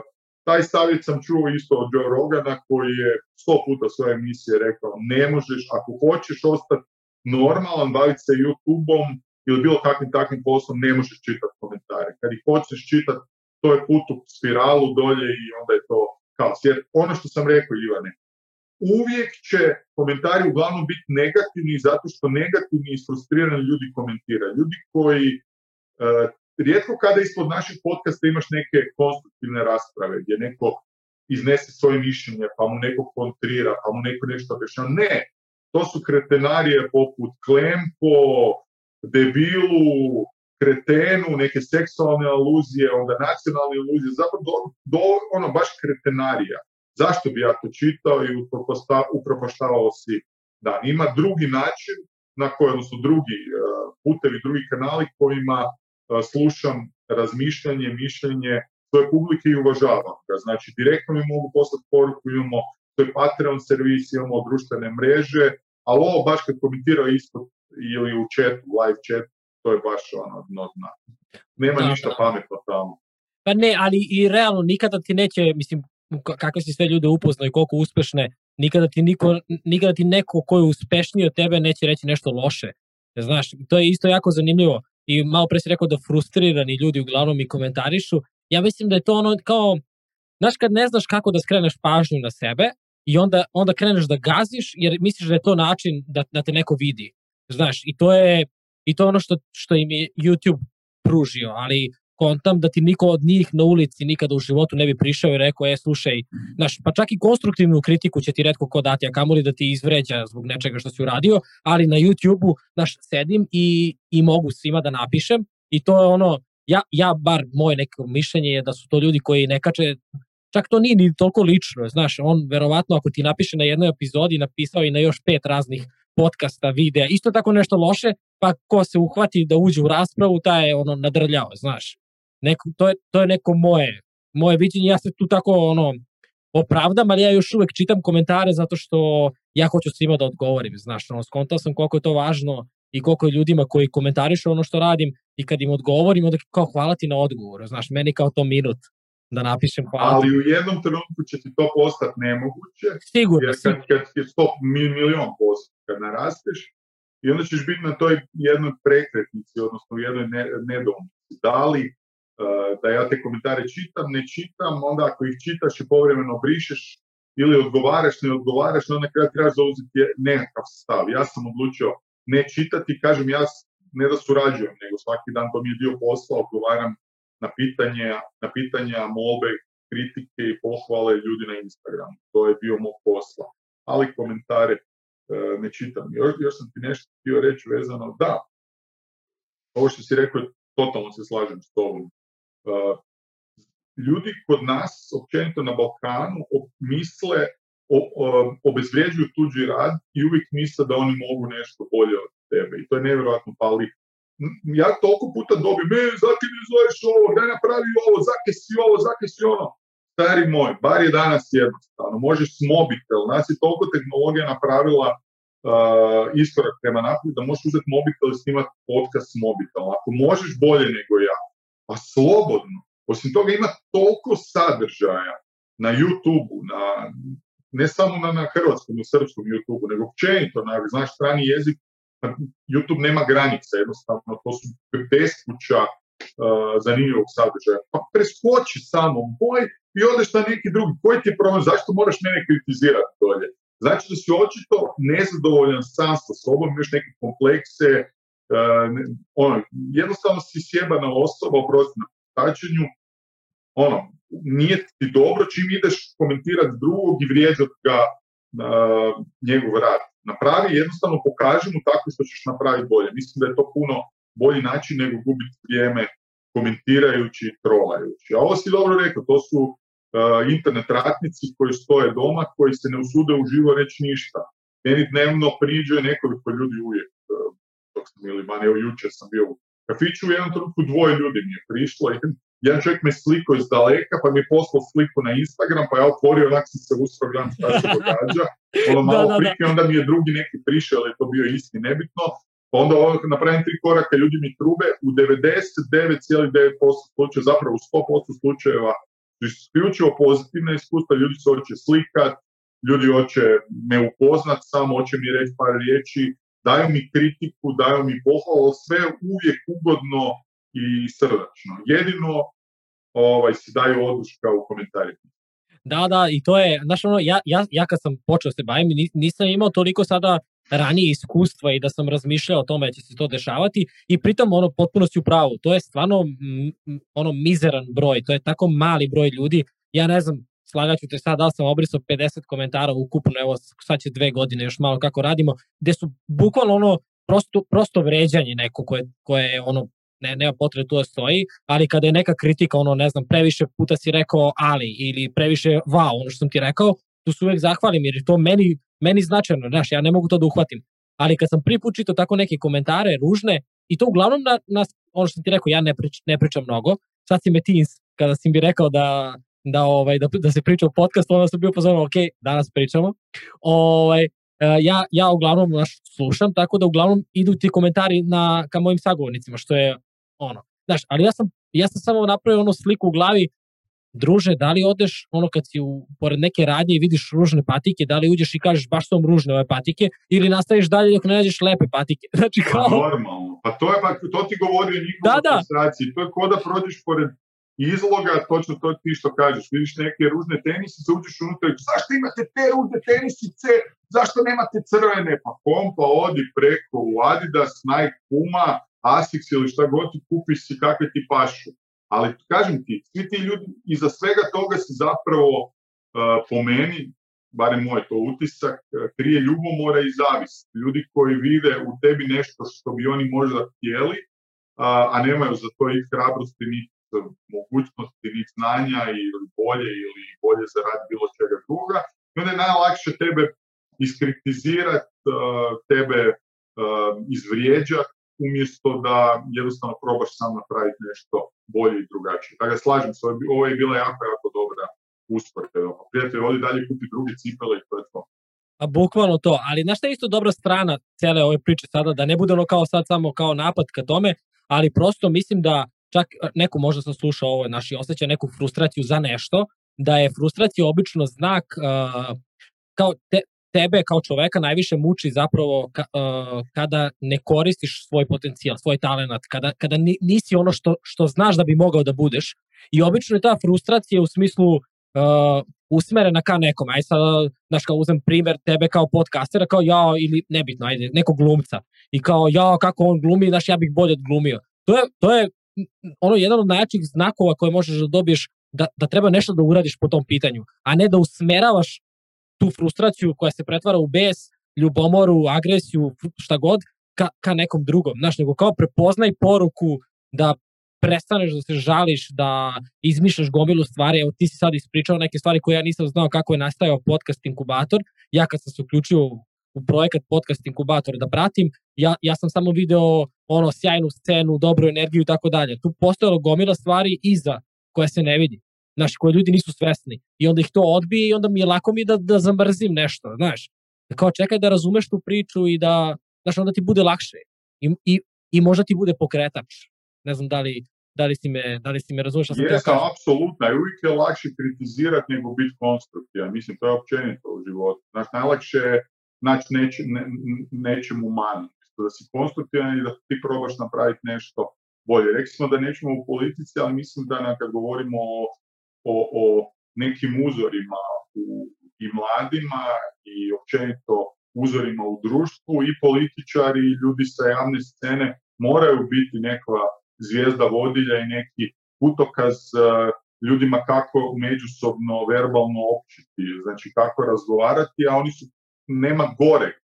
taj savjet sam čuo isto od Joe Rogana koji je sto puta svoje emisije rekao ne možeš, ako hoćeš ostati normalan, baviti se YouTube-om ili bilo kakvim takvim poslom, ne možeš čitati komentare. Kad ih hoćeš čitati, to je put u spiralu dolje i onda je to kaos. Jer ono što sam rekao, Ivane, uvijek će komentari uglavnom biti negativni zato što negativni i frustrirani ljudi komentiraju. Ljudi koji e, rijetko kada ispod naših podcasta imaš neke konstruktivne rasprave gdje neko iznese svoje mišljenje, pa mu neko kontrira, pa mu neko nešto objašnja. Ne, to su kretenarije poput Klempo, Debilu, kretenu, neke seksualne aluzije, onda nacionalne aluzije, zapravo do, ono baš kretenarija. Zašto bi ja to čitao i upropaštavao si dan? Ima drugi način na kojem odnosno drugi e, putevi, drugi kanali kojima e, slušam razmišljanje, mišljenje svoje publike i uvažavam Znači, direktno mi mogu poslati poruku, imamo to je Patreon servis, imamo društvene mreže, ali ovo baš kad komentirao ispod ili u chatu, live chatu, to je baš ono dna. Nema ništa pametno tamo. Pa ne, ali i realno nikada ti neće, mislim, kakve si sve ljude upoznao i koliko uspešne, nikada ti, niko, nikada ti neko koji je uspešniji od tebe neće reći nešto loše. Znaš, to je isto jako zanimljivo. I malo pre si rekao da frustrirani ljudi uglavnom i komentarišu. Ja mislim da je to ono kao, znaš kad ne znaš kako da skreneš pažnju na sebe i onda, onda kreneš da gaziš jer misliš da je to način da, da te neko vidi. Znaš, i to je, i to je ono što, što im je YouTube pružio, ali kontam da ti niko od njih na ulici nikada u životu ne bi prišao i rekao, e, slušaj, znaš, pa čak i konstruktivnu kritiku će ti redko ko dati, a kamoli da ti izvređa zbog nečega što si uradio, ali na YouTube-u, znaš, sedim i, i mogu svima da napišem i to je ono, ja, ja bar moje neko mišljenje je da su to ljudi koji ne čak to nije ni toliko lično, znaš, on verovatno ako ti napiše na jednoj epizodi, napisao i na još pet raznih podcasta, videa, isto tako nešto loše, pa ko se uhvati da uđe u raspravu, taj je ono nadrljao, znaš. to, je, to je neko moje, moje viđenje, ja se tu tako ono opravdam, ali ja još uvijek čitam komentare zato što ja hoću svima da odgovorim, znaš, ono, skontao sam koliko je to važno i koliko je ljudima koji komentarišu ono što radim i kad im odgovorim, onda kao hvala ti na odgovor, znaš, meni kao to minut da napišem hvala. Ali u jednom trenutku će ti to postati nemoguće. Sigurno. Jer kad, kad je stop milion posto kad narasteš i onda ćeš biti na toj jednoj prekretnici, odnosno u jednoj ne, Da li eh, da ja te komentare čitam, ne čitam, onda ako ih čitaš i povremeno brišeš ili odgovaraš, ne odgovaraš, onda na kraju trebaš zauzeti nekakav stav. Ja sam odlučio ne čitati, kažem ja ne da surađujem, nego svaki dan to mi je dio posla, odgovaram na pitanja, na pitanja molbe, kritike i pohvale ljudi na Instagramu. To je bio moj posla. Ali komentare E, ne čitam. Još, još sam ti nešto htio reći vezano, da, ovo što si rekao, totalno se slažem s tobom. E, ljudi kod nas, općenito na Balkanu, misle, obezvrijeđuju tuđi rad i uvijek misle da oni mogu nešto bolje od tebe. I to je nevjerojatno pali. Ja toliko puta dobijem, e, zakaj mi zoveš ovo, daj napravi ovo, zakaj si ovo, zakaj si ono stari moj, bar je danas jednostavno, možeš s mobitel, nas je toliko tehnologija napravila uh, iskorak prema naprijed da možeš uzeti mobitel i snimati podcast s mobitelom. Ako možeš bolje nego ja, pa slobodno. Osim toga ima toliko sadržaja na youtube na, ne samo na, na hrvatskom i srpskom youtube nego općenito na znaš, strani jezik, YouTube nema granica, jednostavno, to su beskuća uh, zanimljivog sadržaja. Pa preskoči samo, boj i odeš na neki drugi. Koji ti je problem? Zašto moraš mene kritizirati dolje? Znači da si očito nezadovoljan sam sa sobom, imaš neke komplekse, e, ono, jednostavno si sjebana osoba, oprosti na tačenju, ono, nije ti dobro čim ideš komentirati drugog i vrijeđati ga njegov rad. Napravi jednostavno pokaži mu tako što ćeš napraviti bolje. Mislim da je to puno bolji način nego gubiti vrijeme komentirajući i trolajući. ovo si dobro rekao, to su E, internet ratnici koji stoje doma, koji se ne usude uživo reći ništa. Meni dnevno priđe nekoliko ljudi uvijek, e, dok sam ili manje, evo sam bio u kafiću, u jednom trenutku dvoje ljudi mi je prišlo, jedan čovjek me sliko iz daleka, pa mi je poslao sliku na Instagram, pa ja otvorio, onak sam se uspio gledam šta se događa, ono malo prike, onda mi je drugi neki prišao, ali je to bio isti, nebitno, pa onda napravim tri koraka, ljudi mi trube, u 99,9% slučajeva, zapravo u 100% slučajeva isključivo pozitivna iskustva, ljudi se hoće slikat, ljudi hoće me upoznat, samo hoće mi reći par riječi, daju mi kritiku, daju mi pohvalu, sve uvijek ugodno i srdačno. Jedino ovaj, si daju oduška u komentarima. Da, da, i to je, znaš ono, ja, ja, ja kad sam počeo se bavim, nisam imao toliko sada ranije iskustva i da sam razmišljao o tome da će se to dešavati i pritom ono potpuno si u pravu. To je stvarno ono mizeran broj, to je tako mali broj ljudi. Ja ne znam, slagaću te sad, da li sam obrisao 50 komentara ukupno, evo sad će dve godine još malo kako radimo, gde su bukvalno ono prosto, prosto vređanje neko koje, koje je ono ne, nema potrebe tu da stoji, ali kada je neka kritika, ono, ne znam, previše puta si rekao ali ili previše wow, ono što sam ti rekao, tu se uvek zahvalim jer to meni meni značajno, znaš, ja ne mogu to da uhvatim. Ali kad sam prvi tako neke komentare ružne, i to uglavnom na, na ono što sam ti rekao, ja ne, ne pričam mnogo. Sad si me ti, kada si mi rekao da, da, ovaj, da, da se priča o podcastu, onda sam bio pozorno, ok, danas pričamo. Ovaj, e, ja, ja uglavnom naš, slušam, tako da uglavnom idu ti komentari na, ka mojim sagovornicima, što je ono. Znaš, ali ja sam, ja sam samo napravio onu sliku u glavi druže, da li odeš, ono kad si u, pored neke radnje i vidiš ružne patike, da li uđeš i kažeš baš su vam ružne ove patike, ili nastaviš dalje dok ne nađeš lepe patike. Znači pa kao... Pa normalno, pa to, je, to ti govori o njihovoj da, frustraciji, to je ko da prođeš pored izloga, točno to ti što kažeš, vidiš neke ružne tenisice, uđeš unutra i zašto imate te ružne tenisice, zašto nemate crvene, pa pa odi preko u Adidas, Nike, Puma, Asics ili šta god ti kupiš si kakve ti pašu. Ali kažem ti, svi ti ljudi iza svega toga se zapravo uh, po meni, barem moj to utisak, e, krije ljubomora i zavis. Ljudi koji vide u tebi nešto što bi oni možda htjeli, e, a, nemaju za to i hrabrosti, ni mogućnosti, ni znanja ili bolje ili bolje rad bilo čega druga. I onda je najlakše tebe iskritizirati, tebe izvrijeđati, umjesto da jednostavno probaš sam napraviti nešto bolje i drugačije. Dakle, slažem se, ovo je bila jako, jako dobra usporka. Prijatelj voli dalje kupi drugi cipele i to je to. A pa, bukvalno to, ali znaš što je isto dobra strana cijele ove priče sada, da ne bude ono kao sad samo kao napad ka tome, ali prosto mislim da čak e, neko možda sam slušao ovo, naši osjeća neku frustraciju za nešto, da je frustracija obično znak e, kao te, tebe kao čoveka najviše muči zapravo e, kada ne koristiš svoj potencijal, svoj talent, kada, kada nisi ono što, što znaš da bi mogao da budeš. I obično je ta frustracija u smislu uh, usmerena ka nekom. Aj sad, znaš, uzem primer tebe kao podcastera, kao ja ili nebitno, ajde, nekog glumca. I kao ja, kako on glumi, znaš, ja bih bolje odglumio. To je, to je ono jedan od najjačih znakova koje možeš da dobiješ da, da treba nešto da uradiš po tom pitanju, a ne da usmeravaš tu frustraciju koja se pretvara u bes, ljubomoru, agresiju, šta god, ka, ka nekom drugom. Znaš, nego kao prepoznaj poruku da prestaneš da se žališ, da izmišljaš gomilu stvari. Evo, ti si sad ispričao neke stvari koje ja nisam znao kako je nastajao podcast Inkubator. Ja kad sam se uključio u projekat podcast Inkubator da pratim, ja, ja sam samo video ono sjajnu scenu, dobru energiju i tako dalje. Tu postojalo gomila stvari iza koja se ne vidi znaš, koje ljudi nisu svesni. I onda ih to odbije i onda mi je lako mi da, da zamrzim nešto, znaš. Kao čekaj da razumeš tu priču i da, znaš, onda ti bude lakše. I, i, i možda ti bude pokretač. Ne znam da li, da li si me, da li si me razumeš. Jesam, apsolutno. I uvijek je lakše kritizirati nego biti konstruktivan. Mislim, to je općenito u životu. Znaš, najlakše je naći neče, ne, Da si konstruktivan i da ti probaš napraviti nešto bolje. Rekli smo da nećemo u politici, ali mislim da kad govorimo o o, o nekim uzorima u, i mladima i općenito uzorima u društvu i političari i ljudi sa javne scene moraju biti neka zvijezda vodilja i neki putokaz e, ljudima kako međusobno verbalno općiti, znači kako razgovarati, a oni su, nema gore e,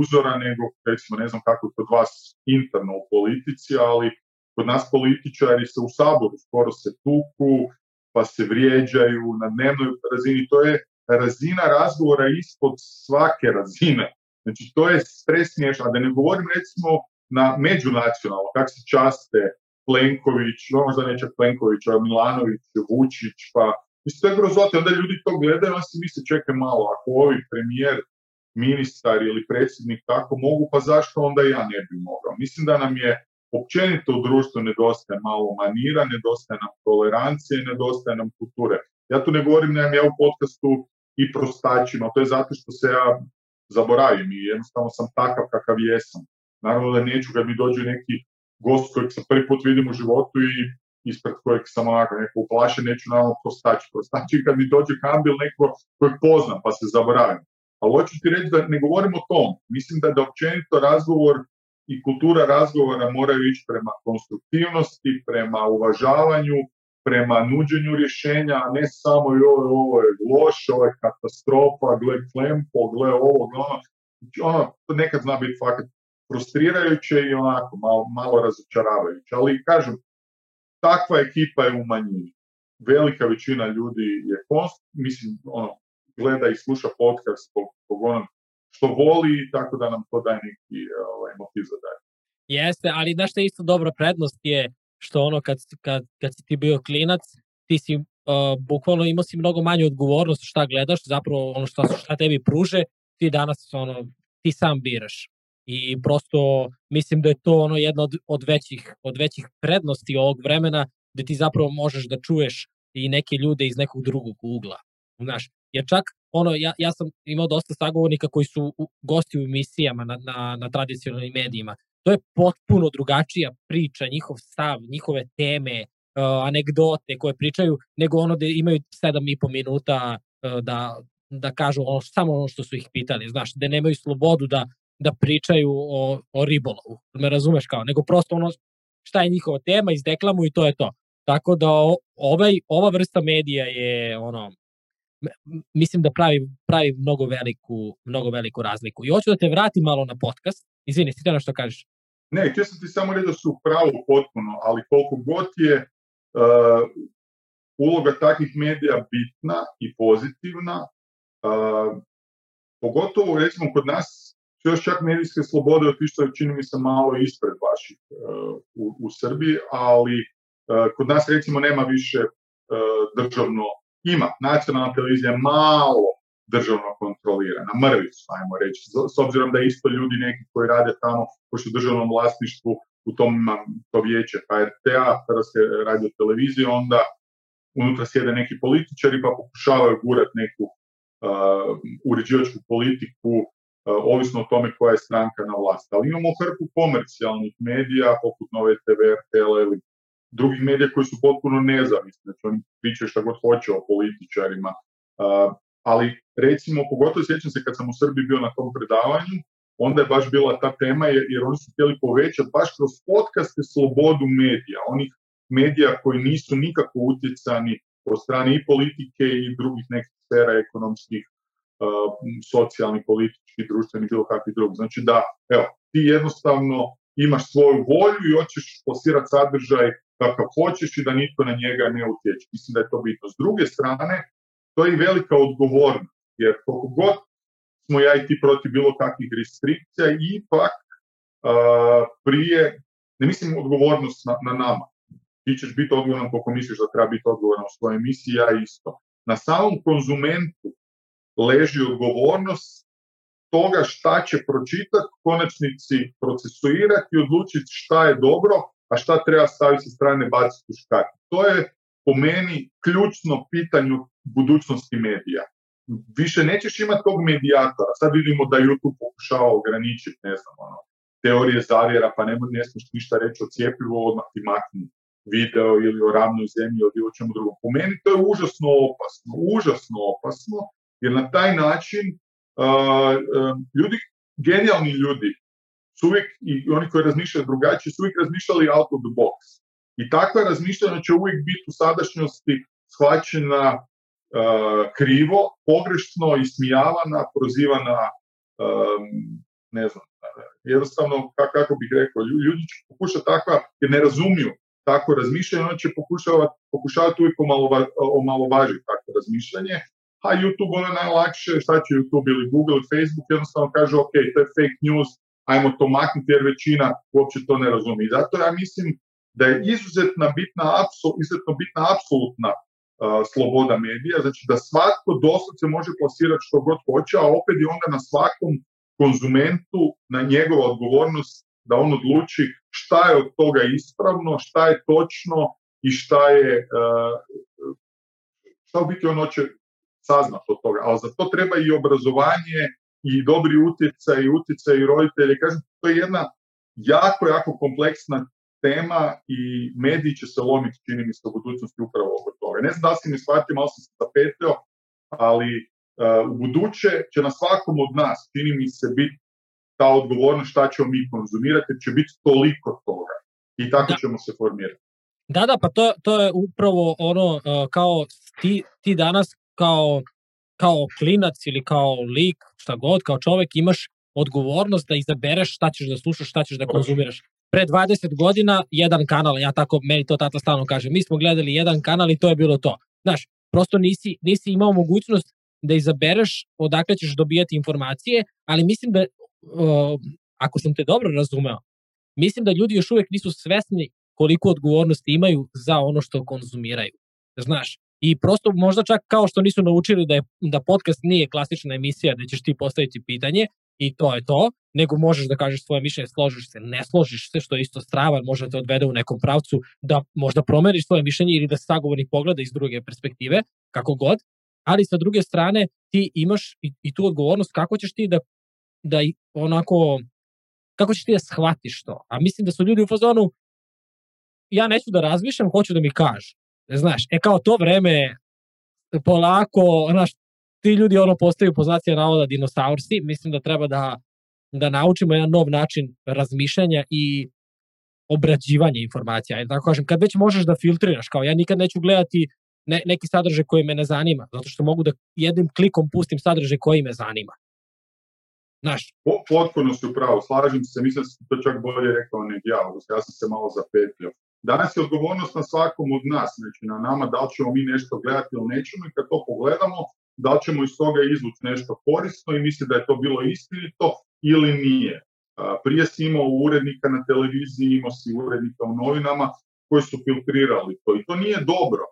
uzora nego, recimo ne znam kako je kod vas interno u politici, ali Kod nas političari se u saboru skoro se tuku, pa se vrijeđaju na dnevnoj razini. To je razina razgovora ispod svake razine. Znači, to je presmiješno. A da ne govorim, recimo, na međunacionalno, kak se časte Plenković, no možda neće Plenković, Milanović, Vučić, pa Mislim, to je Onda ljudi to gledaju, onda si misle, čekaj malo, ako ovi premijer, ministar ili predsjednik tako mogu, pa zašto onda ja ne bi mogao? Mislim da nam je općenito u društvu nedostaje malo manira, nedostaje nam tolerancije, nedostaje nam kulture. Ja tu ne govorim, nemam ja u podcastu i prostačima, to je zato što se ja zaboravim i jednostavno sam takav kakav jesam. Naravno da neću kad mi dođe neki gost kojeg sam prvi put vidim u životu i ispred kojeg sam onako neko uplašen, neću naravno prostaći. Prostači kad mi dođe kambil neko kojeg poznam pa se zaboravim. Ali hoću ti reći da ne govorim o tom. Mislim da, da općenito razgovor i kultura razgovora moraju ići prema konstruktivnosti, prema uvažavanju, prema nuđenju rješenja, a ne samo joj, ovo je loše, ovo je katastrofa, gle klempo, gle ovo, gle ono. Znači, ono to nekad zna biti fakat frustrirajuće i onako malo, razočaravajuće. Ali kažem, takva ekipa je u manjini. Velika većina ljudi je konst, mislim, ono, gleda i sluša podcast zbog što voli, tako da nam to daje neki ovaj, motiv za dalje. Jeste, ali znaš što je isto dobra prednost je što ono kad, kad, kad si ti bio klinac, ti si uh, bukvalno imao si mnogo manju odgovornost šta gledaš, zapravo ono što šta tebi pruže, ti danas ono, ti sam biraš. I prosto mislim da je to ono jedna od, od, većih, od većih prednosti ovog vremena gde ti zapravo možeš da čuješ i neke ljude iz nekog drugog ugla. Znaš, jer čak ono, ja, ja sam imao dosta sagovornika koji su u, gosti u emisijama na, na, na tradicionalnim medijima. To je potpuno drugačija priča, njihov stav, njihove teme, uh, anegdote koje pričaju, nego ono da imaju sedam i po minuta e, da, da kažu ono, samo ono što su ih pitali, znaš, da nemaju slobodu da, da pričaju o, o ribolovu, me razumeš kao, nego prosto ono šta je njihova tema, izdeklamu i to je to. Tako da ovaj, ova vrsta medija je ono mislim da pravi, pravi mnogo, veliku, mnogo veliku razliku. I hoću da te vratim malo na podcast. Izvini, ti što kažeš. Ne, htio sam ti samo reći da su pravo potpuno, ali koliko god je uh, uloga takvih medija bitna i pozitivna, uh, pogotovo recimo kod nas su još čak medijske slobode otišle, čini mi se, malo ispred vaših uh, u, u Srbiji, ali uh, kod nas recimo nema više uh, državno ima. Nacionalna televizija je malo državno kontrolirana, mrvicu, ajmo reći, s obzirom da isto ljudi neki koji rade tamo, pošto u državnom vlasništvu, u tom ima to vijeće hrt se radi o televiziji, onda unutra sjede neki političari pa pokušavaju gurat neku uređivačku politiku ovisno o tome koja je stranka na vlast. Ali imamo hrpu komercijalnih medija poput Nove TV, RTL ili drugih medija koji su potpuno nezavisni, znači oni pričaju šta god hoće o političarima, ali recimo, pogotovo sjećam se kad sam u Srbiji bio na tom predavanju, onda je baš bila ta tema jer, jer oni su htjeli povećati baš kroz podcaste slobodu medija, onih medija koji nisu nikako utjecani od strane i politike i drugih nekih sfera ekonomskih, uh, socijalnih, političkih, društvenih, bilo kakvih drugih. Znači da, evo, ti jednostavno imaš svoju volju i hoćeš posirati sadržaj kakav dakle, hoćeš i da nitko na njega ne utječe. Mislim da je to bitno. S druge strane, to je i velika odgovornost, jer koliko god smo ja i ti protiv bilo kakvih restrikcija, ipak prije, ne mislim odgovornost na, na nama, ti ćeš biti odgovoran koliko misliš da treba biti odgovoran u svojoj emisiji, ja isto. Na samom konzumentu leži odgovornost toga šta će pročitati, konačnici procesuirati i odlučiti šta je dobro, a šta treba staviti sa strane baciti u škar. To je po meni ključno pitanje budućnosti medija. Više nećeš imati tog medijatora. Sad vidimo da YouTube pokušava ograničiti, ne znam, ono, teorije zavjera, pa ne, ne smiješ ništa reći o cijepivu, odmah ti video ili o ravnoj zemlji ili o čemu drugom. Po meni to je užasno opasno, užasno opasno, jer na taj način ljudi, genijalni ljudi su uvijek, i oni koji razmišljaju drugačije, su uvijek razmišljali out of the box. I takva razmišljanja će uvijek biti u sadašnjosti shvaćena e, krivo, pogrešno, ismijavana, prozivana, e, ne znam, jednostavno, kako bih rekao, ljudi će pokušati takva, jer ne razumiju tako razmišljanje, onda će pokušavati, pokušavati uvijek omalovažiti takvo razmišljanje, a YouTube ono najlakše, šta će YouTube ili Google ili Facebook, jednostavno kaže, ok, to je fake news, ajmo to maknuti jer većina uopće to ne razumije. zato ja mislim da je izuzetna bitna, izuzetno bitna apsolutna sloboda medija, znači da svatko se može plasirati što god hoće, a opet je onda na svakom konzumentu na njegova odgovornost da on odluči šta je od toga ispravno, šta je točno i šta je šta u biti on hoće saznat od toga. Ali za to treba i obrazovanje i dobri utjecaj i utjecaj roditelji Kažem, to je jedna jako, jako kompleksna tema i mediji će se lomiti, čini mi se, u budućnosti upravo oko toga. Ne znam da si mi shvatio, malo sam se zapetio, ali e, u buduće će na svakom od nas, čini mi se, biti ta odgovornost šta ćemo mi konzumirati, će biti toliko toga i tako ćemo se formirati. Da, da, pa to, je upravo ono e, kao ti danas kao kao klinac ili kao lik, šta god, kao čovek imaš odgovornost da izabereš šta ćeš da slušaš, šta ćeš da konzumiraš. Pre 20 godina jedan kanal, ja tako, meni to tata stalno kaže, mi smo gledali jedan kanal i to je bilo to. Znaš, prosto nisi, nisi imao mogućnost da izabereš odakle ćeš dobijati informacije, ali mislim da, ako sam te dobro razumeo, mislim da ljudi još uvek nisu svesni koliko odgovornosti imaju za ono što konzumiraju. Znaš, i prosto možda čak kao što nisu naučili da, je, da podcast nije klasična emisija da ćeš ti postaviti pitanje i to je to, nego možeš da kažeš svoje mišljenje, složiš se, ne složiš se, što je isto strava možda te odvede u nekom pravcu da možda promeniš svoje mišljenje ili da sagovornik pogleda iz druge perspektive, kako god, ali sa druge strane ti imaš i, tu odgovornost kako ćeš ti da, da onako, kako ćeš ti da shvatiš to. A mislim da su ljudi u fazonu, ja neću da razmišljam, hoću da mi kažu. E, znaš, e kao to vreme, polako, ti ljudi ono postaju poznatija navoda dinosaursi, mislim da treba da, da naučimo jedan nov način razmišljanja i obrađivanja informacija. Ajde, tako kažem, kad već možeš da filtriraš, kao ja nikad neću gledati neki sadržaj koji me ne zanima, zato što mogu da jednim klikom pustim sadržaj koji me zanima. Potpuno si upravo, slažem se, mislim da to čak bolje rekao nego ja, ja sam se malo zapetljao. Danas je odgovornost na svakom od nas, znači na nama da li ćemo mi nešto gledati ili nećemo i kad to pogledamo, da li ćemo iz toga izvući nešto korisno i misli da je to bilo istinito ili nije. Prije si imao urednika na televiziji, imao si urednika u novinama koji su filtrirali to i to nije dobro.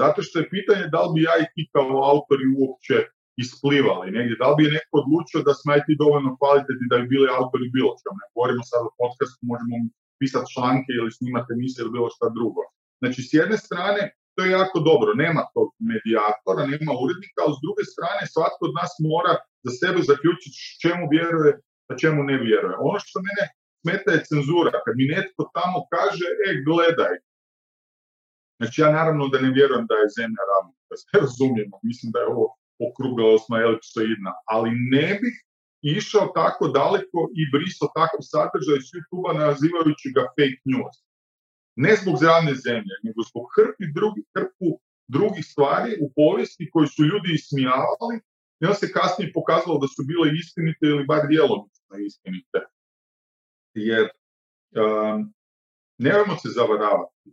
Zato što je pitanje da li bi ja i ti kao autori uopće isplivali negdje, da li bi je neko odlučio da smo i ti dovoljno kvalitetni da bi bili autori bilo čemu. Ne govorimo sad o podcastu, možemo pisati članke ili snimati emisije ili bilo šta drugo. Znači, s jedne strane, to je jako dobro, nema tog medijatora, nema urednika, ali s druge strane, svatko od nas mora za sebe zaključiti čemu vjeruje, a čemu ne vjeruje. Ono što mene smeta je cenzura, kad mi netko tamo kaže, e, gledaj. Znači, ja naravno da ne vjerujem da je zemlja ravna, da se razumijemo, mislim da je ovo osma elipsoidna, ali ne bih išao tako daleko i brisao takav sadržaj s youtube nazivajući ga fake news. Ne zbog zravne zemlje, nego zbog hrpi drugih hrpu drugih stvari u povijesti koji su ljudi ismijavali i onda se kasnije pokazalo da su bile istinite ili bar djelomično istinite. Jer nemojmo se zavaravati.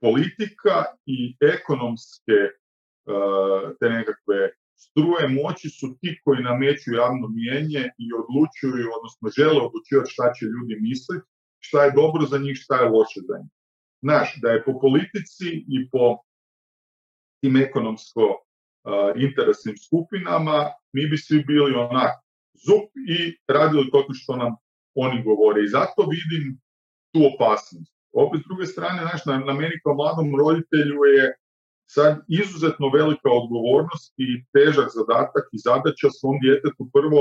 politika i ekonomske eh, te nekakve struje moći su ti koji nameću javno mijenje i odlučuju, odnosno žele odlučivati šta će ljudi misliti, šta je dobro za njih, šta je loše za njih. Znaš, da je po politici i po tim ekonomsko interesnim skupinama, mi bi svi bili onak zup i radili to što nam oni govore. I zato vidim tu opasnost. Opet s druge strane, znaš, na, meni kao mladom roditelju je sad izuzetno velika odgovornost i težak zadatak i zadaća svom djetetu prvo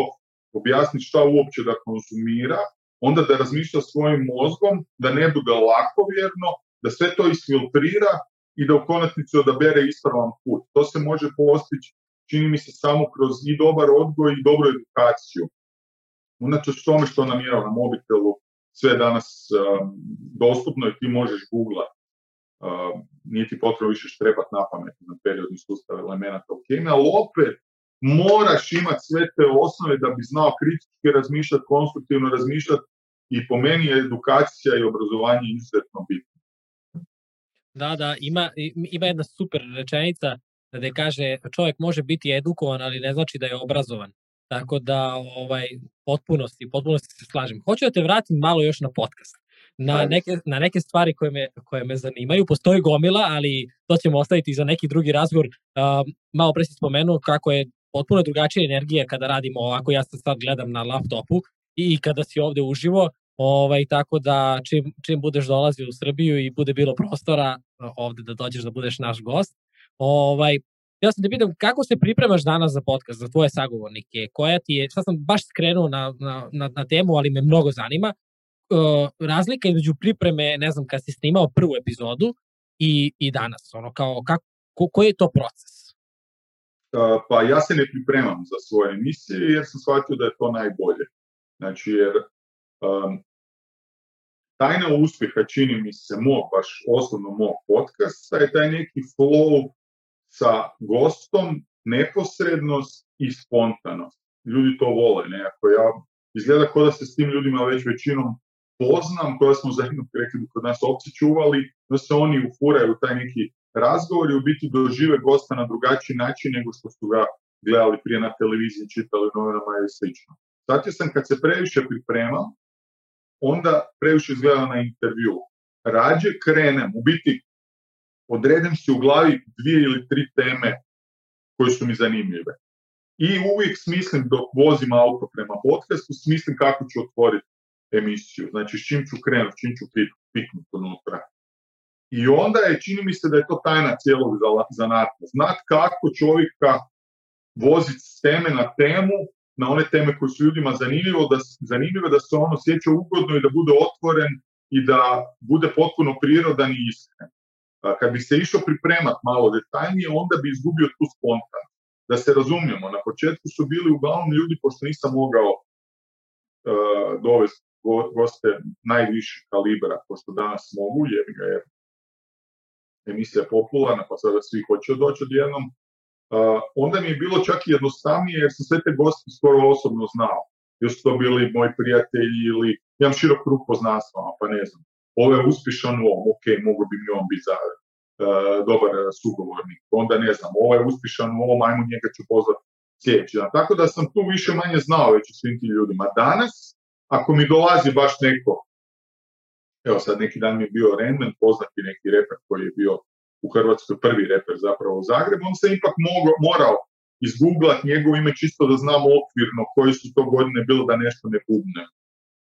objasniti šta uopće da konzumira, onda da razmišlja svojim mozgom, da ne bude lako vjerno, da sve to isfiltrira i da u konačnici odabere ispravan put. To se može postići, čini mi se, samo kroz i dobar odgoj i dobru edukaciju. Unatoč tome što nam je na mobitelu sve danas um, dostupno i ti možeš googlati Uh, nije ti potrebno više štrebat na pamet na periodni sustav elemenata u kemiji, ali opet moraš imati sve te osnove da bi znao kritički razmišljati, konstruktivno razmišljati i po meni je edukacija i obrazovanje izuzetno bitno. Da, da, ima, jedna super rečenica da kaže čovjek može biti edukovan, ali ne znači da je obrazovan. Tako da, ovaj, potpunosti, potpunosti se slažem. Hoću da te vratim malo još na podcast na neke, na neke stvari koje me, koje me zanimaju. Postoji gomila, ali to ćemo ostaviti za neki drugi razgovor. Um, malo pre si spomenuo kako je potpuno drugačija energija kada radimo ovako. Ja se sad gledam na laptopu i kada si ovdje uživo, ovaj, tako da čim, čim budeš dolazio u Srbiju i bude bilo prostora e, ovde da dođeš da budeš naš gost. Ovaj, ja sam te pitam kako se pripremaš danas za podcast, za tvoje sagovornike, koja ti je, sad sam baš skrenuo na, na, na, na temu, ali me mnogo zanima, razlika između pripreme, ne znam, kad si snimao prvu epizodu i, i danas? Ono, kao, kako, koji je to proces? pa ja se ne pripremam za svoje emisije jer sam shvatio da je to najbolje. Znači, jer um, tajna uspjeha, čini mi se, mog, baš osnovno podcast podcast, je taj neki flow sa gostom, neposrednost i spontanost. Ljudi to vole nekako. Ja izgleda kao da se s tim ljudima već većinom poznam, koja smo zajedno rekli kod nas opci čuvali, da se oni ufuraju taj neki razgovor i u biti dožive gosta na drugačiji način nego što su ga gledali prije na televiziji, čitali novinama ili slično. Zato sam kad se previše pripremam, onda previše izgleda na intervju. Rađe krenem, u biti odredem si u glavi dvije ili tri teme koje su mi zanimljive. I uvijek smislim dok vozim auto prema podcastu, smislim kako ću otvoriti emisiju. Znači, s čim ću krenut, s čim ću piknut unutra. I onda je, čini mi se da je to tajna cijelog zanata. Znat kako čovjeka voziti s teme na temu, na one teme koje su ljudima zanimljivo, da, zanimljive, da se ono sjeća ugodno i da bude otvoren i da bude potpuno prirodan i iskren. Kad bi se išao pripremat malo detaljnije, onda bi izgubio tu spontan. Da se razumijemo, na početku su bili uglavnom ljudi, pošto nisam mogao e, dovesti goste najviših kalibra, ko što danas mogu, jer je emisija popularna, pa sada svi hoće doći odjednom, uh, onda mi je bilo čak i jednostavnije jer sam sve te goste skoro osobno znao. Još to bili moji prijatelji ili imam širok kruh poznanstva, pa ne znam. Ovo je uspješan u ovom, ok, mogu bi mi on biti za, uh, dobar sugovornik. Onda ne znam, ovo je uspješan u ovom, ajmo njega ću pozvati sljedeći dan. Tako da sam tu više manje znao već o svim tim ljudima. Danas, ako mi dolazi baš neko, evo sad neki dan mi je bio Renman, poznati neki reper koji je bio u Hrvatskoj prvi reper zapravo u Zagrebu, on se ipak mogo, morao izgooglat njegovo ime čisto da znam okvirno koji su to godine bilo da nešto ne bubne.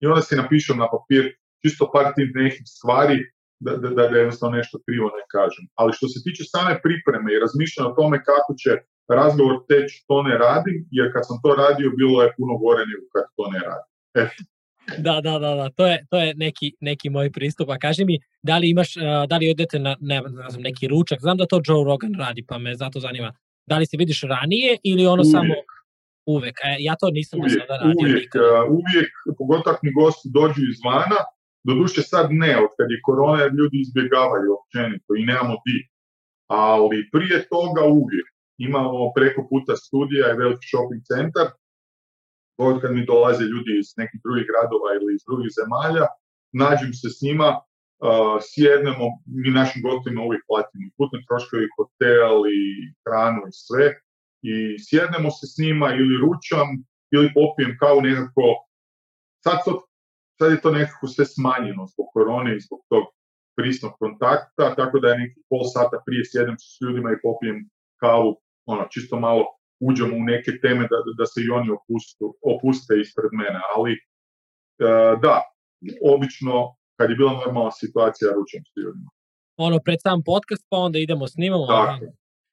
I onda si napišao na papir čisto par tih nekih stvari da, da, da, da jednostavno nešto krivo ne kažem. Ali što se tiče same pripreme i razmišljanja o tome kako će razgovor teći, to ne radi, jer kad sam to radio bilo je puno gore nego kad to ne radi da, da, da, da, to je, to je neki, neki moj pristup. A kaži mi, da li imaš, e, da li odete na ne, znam, neki ručak? Znam da to Joe Rogan radi, pa me zato zanima. Da li se vidiš ranije ili ono uvijek. samo uvek? E, ja to nisam uvijek, sada radio. Uvijek, e, uvijek, pogotovo mi gosti dođu izvana, doduše sad ne, od kad je korona, jer ljudi izbjegavaju općenito i nemamo di. Ali prije toga uvijek. Imamo preko puta studija i veliki shopping centar, god kad mi dolaze ljudi iz nekih drugih gradova ili iz drugih zemalja, nađem se s njima, uh, sjednemo, mi našim gostima uvijek platimo putne troškovi hotel i hranu i sve, i sjednemo se s njima ili ručam ili popijem kao nekako, sad, to, sad je to nekako sve smanjeno zbog korone i zbog tog prisnog kontakta, tako da je neki pol sata prije sjedem s ljudima i popijem kavu, ono, čisto malo uđemo u neke teme da, da se i oni opustu, opuste ispred mene, ali e, da, obično kad je bila normalna situacija ručam s ljudima. Ono, pred sam podcast pa onda idemo snimamo.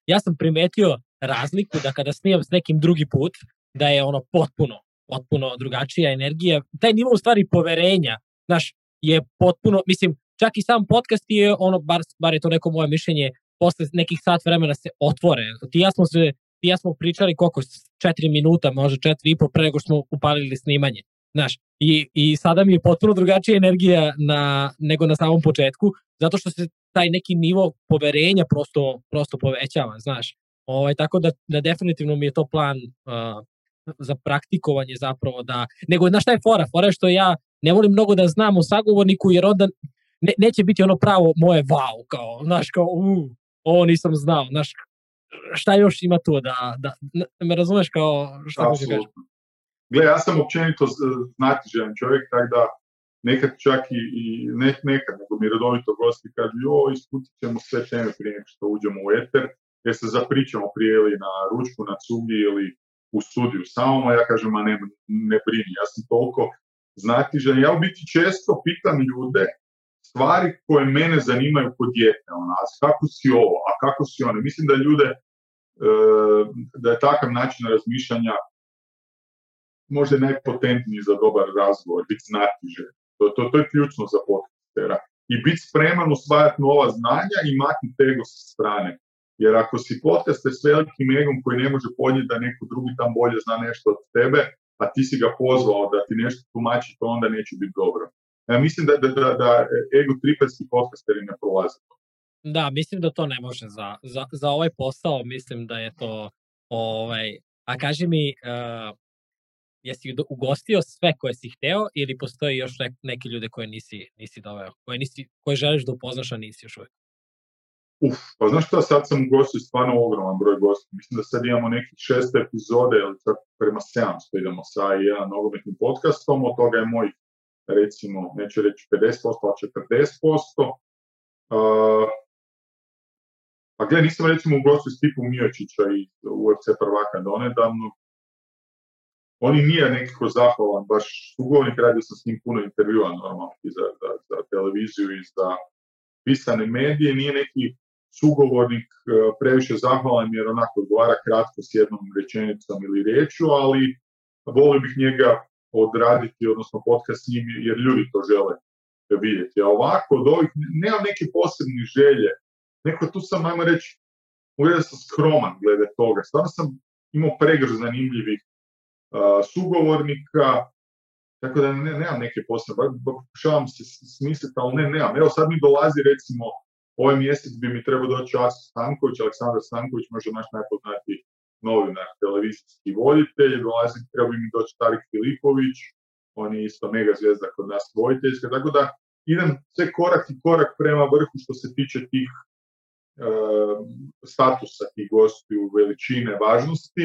Ja sam primetio razliku da kada snimam s nekim drugi put, da je ono potpuno, potpuno drugačija energija. Taj nivo u stvari poverenja, znaš, je potpuno, mislim, čak i sam podcast je ono, bar, je to neko moje mišljenje, posle nekih sat vremena se otvore. Ti ja smo se ti ja smo pričali koliko, četiri minuta, može četiri i po pre nego smo upalili snimanje. Znaš, i, i sada mi je potpuno drugačija energija na, nego na samom početku, zato što se taj neki nivo poverenja prosto, prosto povećava, znaš. Ovaj, tako da, da definitivno mi je to plan uh, za praktikovanje zapravo da, nego znaš šta je fora? Fora je što ja ne volim mnogo da znam o sagovorniku jer onda neće biti ono pravo moje wow, kao, znaš, kao, uh, ovo nisam znao, znaš, šta još ima to da, da me razumeš kao šta može kaži? Gle, ja sam općenito znatižan čovjek, tako da nekad čak i, i ne, nekad, nego mi redovito gosti kažu jo, iskutit ćemo sve teme prije nego što uđemo u eter, jer se zapričamo prije ili na ručku, na cugi ili u studiju Samo ja kažem, ma ne, ne brini, ja sam toliko znatižan. Ja u biti često pitam ljude stvari koje mene zanimaju kod djete, ona, a kako si ovo, a kako si ono. Mislim da ljude E, da je takav način razmišljanja možda najpotentniji za dobar razgovor, biti znatiže. To, to, je ključno za podcastera. I biti spreman usvajati nova znanja i maknuti ego sa strane. Jer ako si podcaster s velikim egom koji ne može podnijeti da neko drugi tam bolje zna nešto od tebe, a ti si ga pozvao da ti nešto tumači, to onda neće biti dobro. mislim da, da, da, da ego tripetski podcasteri ne prolaze to. Da, mislim da to ne može za, za, za ovaj posao, mislim da je to ovaj, a kaži mi, uh, jesi ugostio sve koje si hteo ili postoji još neki neke ljude koje nisi, nisi doveo, koje, nisi, koje želiš da upoznaš, a nisi još uvijek? Uf, pa znaš šta, sad sam ugostio stvarno ogroman broj gosti. Mislim da sad imamo nekih šest epizode, prema čak prema 700 idemo sa jedan nogometnim podcastom, od toga je moj, recimo, neću reći 50%, ali 40%. Pa gle, nisam recimo u s tipu Miočića i UFC prvaka donedavno. oni i nije nekako zahvalan, baš sugovornik, radio sam s njim puno intervjua normalno i za, za, televiziju i za pisane medije, nije neki sugovornik e, previše zahvalan jer onako odgovara kratko s jednom rečenicom ili riječu, ali volio bih njega odraditi, odnosno podcast s njim jer ljudi to žele vidjeti. A ovako, od ovih, nemam neke posebne želje Neko tu sam, ajmo reći, uvijek sam skroman glede toga. Stvarno sam imao pregrž zanimljivih sugovornika, tako da ne, nemam neke posebe, pokušavam se smisliti, ali ne, nemam. Evo sad mi dolazi recimo, ovaj mjesec bi mi trebao doći Asa Stanković, Aleksandar Stanković, možda naš najpoznatiji novinar, televizijski voditelj, dolazi, treba bi mi doći Tarik Filipović, on je isto mega zvijezda kod nas vojiteljska, tako da idem sve korak i korak prema vrhu što se tiče tih Ehm, statusa tih gostiju, veličine, važnosti.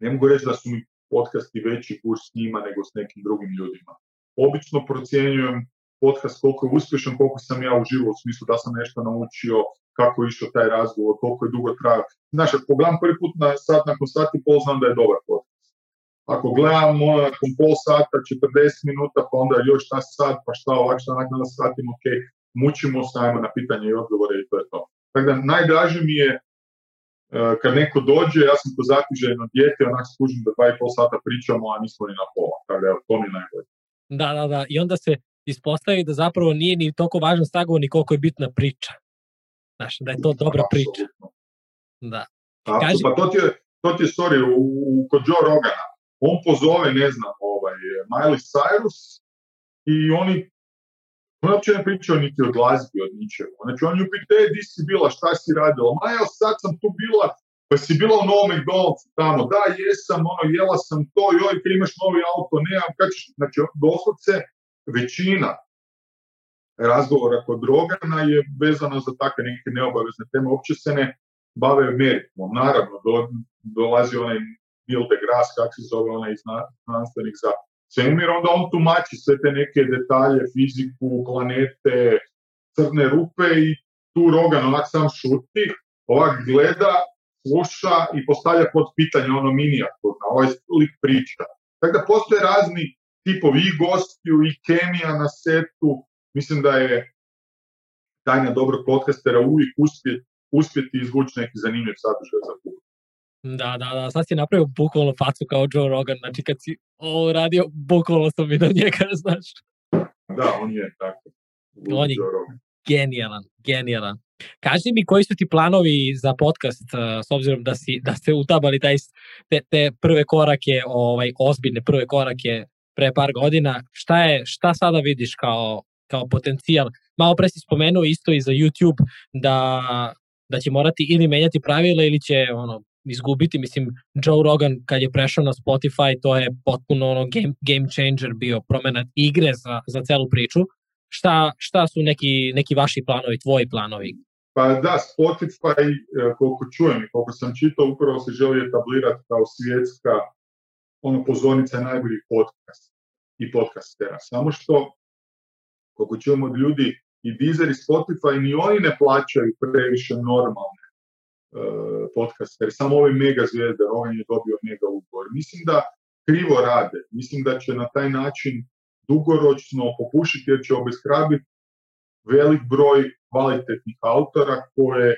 Ne mogu reći da su mi podcasti veći kurs s njima nego s nekim drugim ljudima. Obično procjenjujem podcast koliko je uspješan, koliko sam ja uživo u smislu da sam nešto naučio, kako je išao taj razgovor, koliko je dugo trajao. Znaš, ako gledam prvi put na sat, nakon sat i pol znam da je dobar podcast. Ako gledam ono, nakon pol sata, 40 minuta, pa onda još na sat, pa šta ovak, šta nakon da shvatim, ok, mučimo se, na pitanje i odgovore i to je to. Tako da najdraže mi je e, kad neko dođe, ja sam to zatiženo djete onak skužim da dva i pol sata pričamo, a nismo ni na pola. Tako da to mi je najbolje. Da, da, da. I onda se ispostavi da zapravo nije ni toliko važan stagovo, ni koliko je bitna priča. Znaš, da je to dobra priča. Da. Pa to ti je, to je story u, u, kod Joe Rogana. On pozove, ne znam, ovaj, Miley Cyrus i oni ona uopće ne pričao niti o glazbi, od ničemu. Znači, on ju pita, e, di si bila, šta si radila? Ma, ja sad sam tu bila, pa si bila u novom McDonald'su tamo. Da, jesam, ono, jela sam to, joj, ti imaš novi auto, nemam, kad ćeš... Znači, doslovce, većina razgovora kod Drogana je vezana za takve neke neobavezne teme. Uopće se ne bave meritom. Naravno, dolazi onaj Neil deGrasse, kak se zove onaj znanstvenik za Semir, onda on tumači sve te neke detalje, fiziku, planete, crne rupe i tu Rogan onak sam šuti, ovak gleda, sluša i postavlja pod pitanje ono minijaturno, ovaj lik priča. Tako da postoje razni tipovi i gostiju i kemija na setu, mislim da je tajna dobro podcastera uvijek uspjeti uspjeti izvući neki zanimljiv sadržaj za publiku. Da, da, da, sad si napravio bukvalno facu kao Joe Rogan, znači kad si ovo radio, bukvalno sam vidio njega, znaš. Da, on je tako. on je genijalan, genijalan. Kaži mi koji su ti planovi za podcast, eh, s obzirom da, si, da ste utabali taj, te, prve korake, ovaj, ozbiljne prve korake pre par godina. Šta, je, šta sada vidiš kao, kao potencijal? Malo pre si spomenuo isto i za YouTube da, da će morati ili menjati pravila ili će ono, izgubiti. Mislim, Joe Rogan kad je prešao na Spotify, to je potpuno ono game, changer bio, promena igre za, za celu priču. Šta, šta su neki, neki vaši planovi, tvoji planovi? Pa da, Spotify, e, koliko čujem i koliko sam čitao, upravo se želi etablirati kao svjetska ono pozornica najboljih podcast i podcastera. Samo što, koliko čujemo od ljudi, i Deezer i Spotify, ni oni ne plaćaju previše normalno E, podcaster, samo ove mega zvijezde, on je dobio mega ugovor. Mislim da krivo rade, mislim da će na taj način dugoročno popušiti jer će obeskrabiti velik broj kvalitetnih autora koje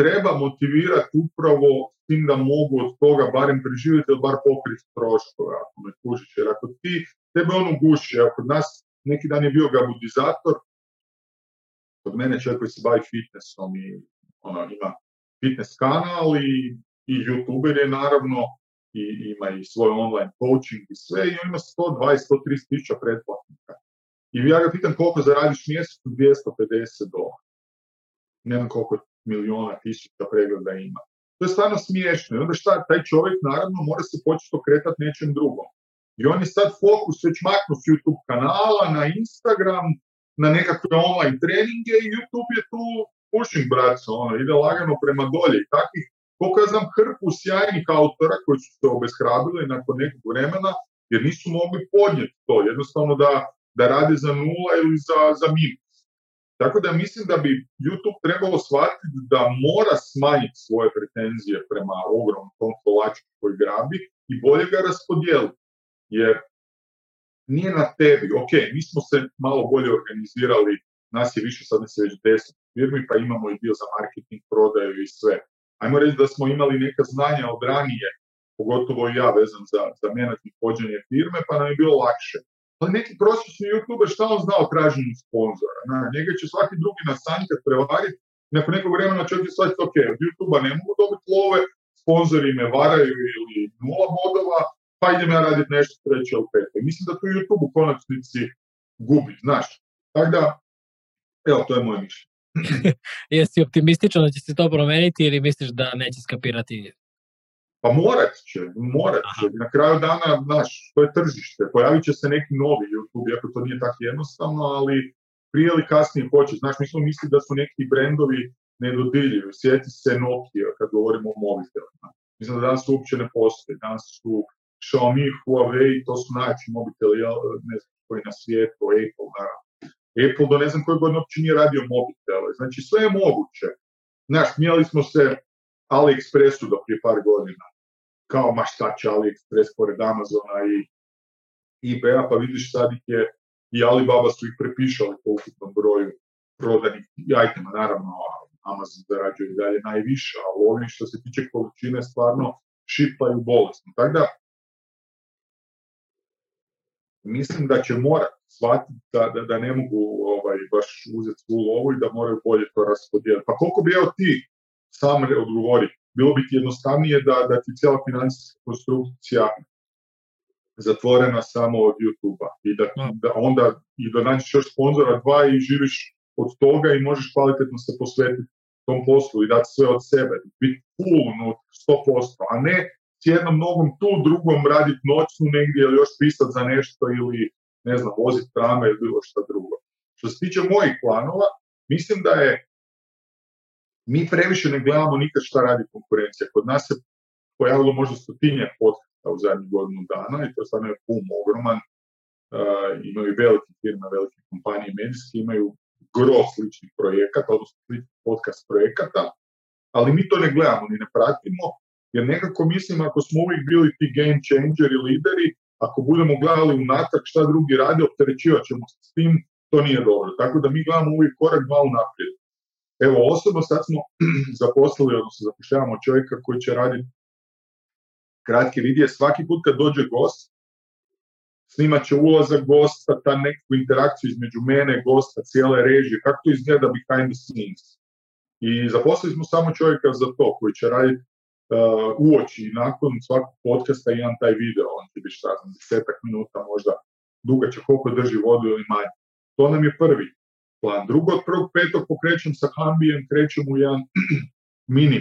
treba motivirati upravo tim da mogu od toga barem preživjeti ili bar pokriti troškove ako me kužiš. Jer ako ti, tebe ono guši, ako kod nas neki dan je bio gabudizator, kod mene čovjek koji se bavi fitnessom i ono, ima fitness kanal i, i youtuber je naravno, i ima i svoj online coaching i sve, i on ima 120-130 tisuća pretplatnika. I ja ga pitam koliko zaradiš mjesec 250 dolara. Ne znam koliko miliona tisuća pregleda ima. To je stvarno smiješno. I onda šta, taj čovjek naravno mora se početi okretati nečem drugom. I on je sad fokus već maknu s YouTube kanala, na Instagram, na nekakve online treninge i YouTube je tu pushing braca, ono, ide lagano prema dolje i takvih, koliko ja znam hrpu sjajnih autora koji su se obeshrabili nakon nekog vremena, jer nisu mogli podnijeti to, jednostavno da, da rade za nula ili za, za minus. Tako da mislim da bi YouTube trebalo shvatiti da mora smanjiti svoje pretenzije prema ogromnom tom kolaču koji grabi i bolje ga raspodijeliti. Jer nije na tebi, ok, mi smo se malo bolje organizirali, nas je više, sad ne se već deset firmi, pa imamo i dio za marketing, prodaju i sve. Ajmo reći da smo imali neka znanja od ranije, pogotovo i ja vezan za, za menadžment vođenje firme, pa nam je bilo lakše. Ali neki prosječni youtuber šta on zna o traženju sponzora? Na, njega će svaki drugi na sanjkat prevariti, nakon nekog vremena čovjek je shvatiti, ok, od youtube ne mogu dobiti love, sponzori me varaju ili nula bodova, pa idem ja raditi nešto treće ili peto. Mislim da tu YouTube u konačnici gubi, znaš. Tako da, evo, to je moje mišljenje. Jesi optimističan da će se to promeniti ili misliš da neće skapirati? Pa morat će, morat će. Aha. Na kraju dana, znaš, to je tržište. Pojavit će se neki novi YouTube, iako to nije tako jednostavno, ali prije ili kasnije hoće. Znaš, mi smo mislili da su neki brendovi nedodirljivi. Sjeti se Nokia kad govorimo o mobitelima. Mislim da danas uopće ne postoji. Danas su Xiaomi, Huawei, to su najveći mobiteli, ne znam koji na svijetu, Apple, naravno. Apple do ne znam koje godine uopće nije radio mobitele. Znači sve je moguće. Znaš, smijali smo se AliExpressu do prije par godina. Kao ma šta će AliExpress pored Amazona i eBay-a, pa vidiš sad ih je i Alibaba su ih prepišali po ukupnom broju prodanih itema, naravno Amazon zarađuje i dalje najviše, ali oni što se tiče količine stvarno šipaju bolestno, Tako da, mislim da će morati shvatiti da, da, ne mogu ovaj, baš uzeti svu lovu i da moraju bolje to raspodijeliti. Pa koliko bi ja ti sam odgovori, bilo bi ti jednostavnije da, da ti cijela financijska konstrukcija zatvorena samo od YouTube-a i da, onda i da još sponzora dva i živiš od toga i možeš kvalitetno se posvetiti tom poslu i dati sve od sebe, biti full sto posto a ne s jednom nogom tu, drugom raditi noćnu negdje ili još pisati za nešto ili ne znam, voziti trame ili bilo šta drugo. Što se tiče mojih planova, mislim da je mi previše ne gledamo nikad šta radi konkurencija. Kod nas se pojavilo možda stotinje podcasta u zadnjih godinu dana i to stvarno je pum ogroman. Uh, imaju velike firme, velike kompanije medijske, imaju gro sličnih projekata, odnosno podcast projekata, ali mi to ne gledamo ni ne pratimo jer nekako mislim ako smo uvijek bili ti game changeri, i lideri, ako budemo gledali natak šta drugi radi, opterećivat ćemo se s tim, to nije dobro. Tako da mi gledamo uvijek korak dva naprijed. Evo, osobno sad smo zaposlili, odnosno zapošljavamo čovjeka koji će raditi kratke vidije. Svaki put kad dođe gost, snimat će ulazak gosta, ta neku interakciju između mene, gosta, cijele režije, kako to izgleda behind the scenes. I zaposlili smo samo čovjeka za to koji će raditi uoči i nakon svakog podcasta imam taj video, on će biti šta desetak minuta možda duga će, koliko drži vodu ili manje. To nam je prvi plan. Drugo, od prvog petog pokrećem sa Hambijem, krećem u jedan mini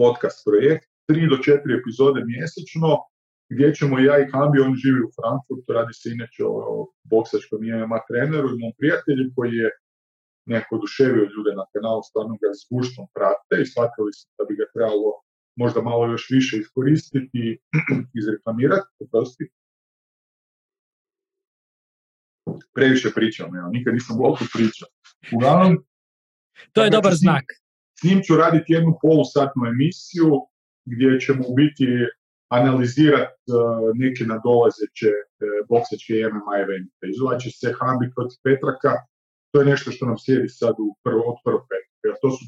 podcast projekt, tri do četiri epizode mjesečno, gdje ćemo ja i Hambi, on živi u Frankfurtu, radi se inače o boksačkom MMA treneru i mom prijatelju koji je nekako oduševio ljude na kanalu, stvarno ga s prate i shvatili su da bi ga trebalo možda malo još više iskoristiti i izreklamirati, poprosti. Previše pričam, ja nikad nisam volko pričao. Uglavnom, to je dobar znak. S njim ću raditi jednu polusatnu emisiju gdje ćemo u biti analizirati e, neke nadolazeće uh, e, boksačke MMA evente. Izvlači se Hambi protiv Petraka, to je nešto što nam slijedi sad u prvo, od prvog To su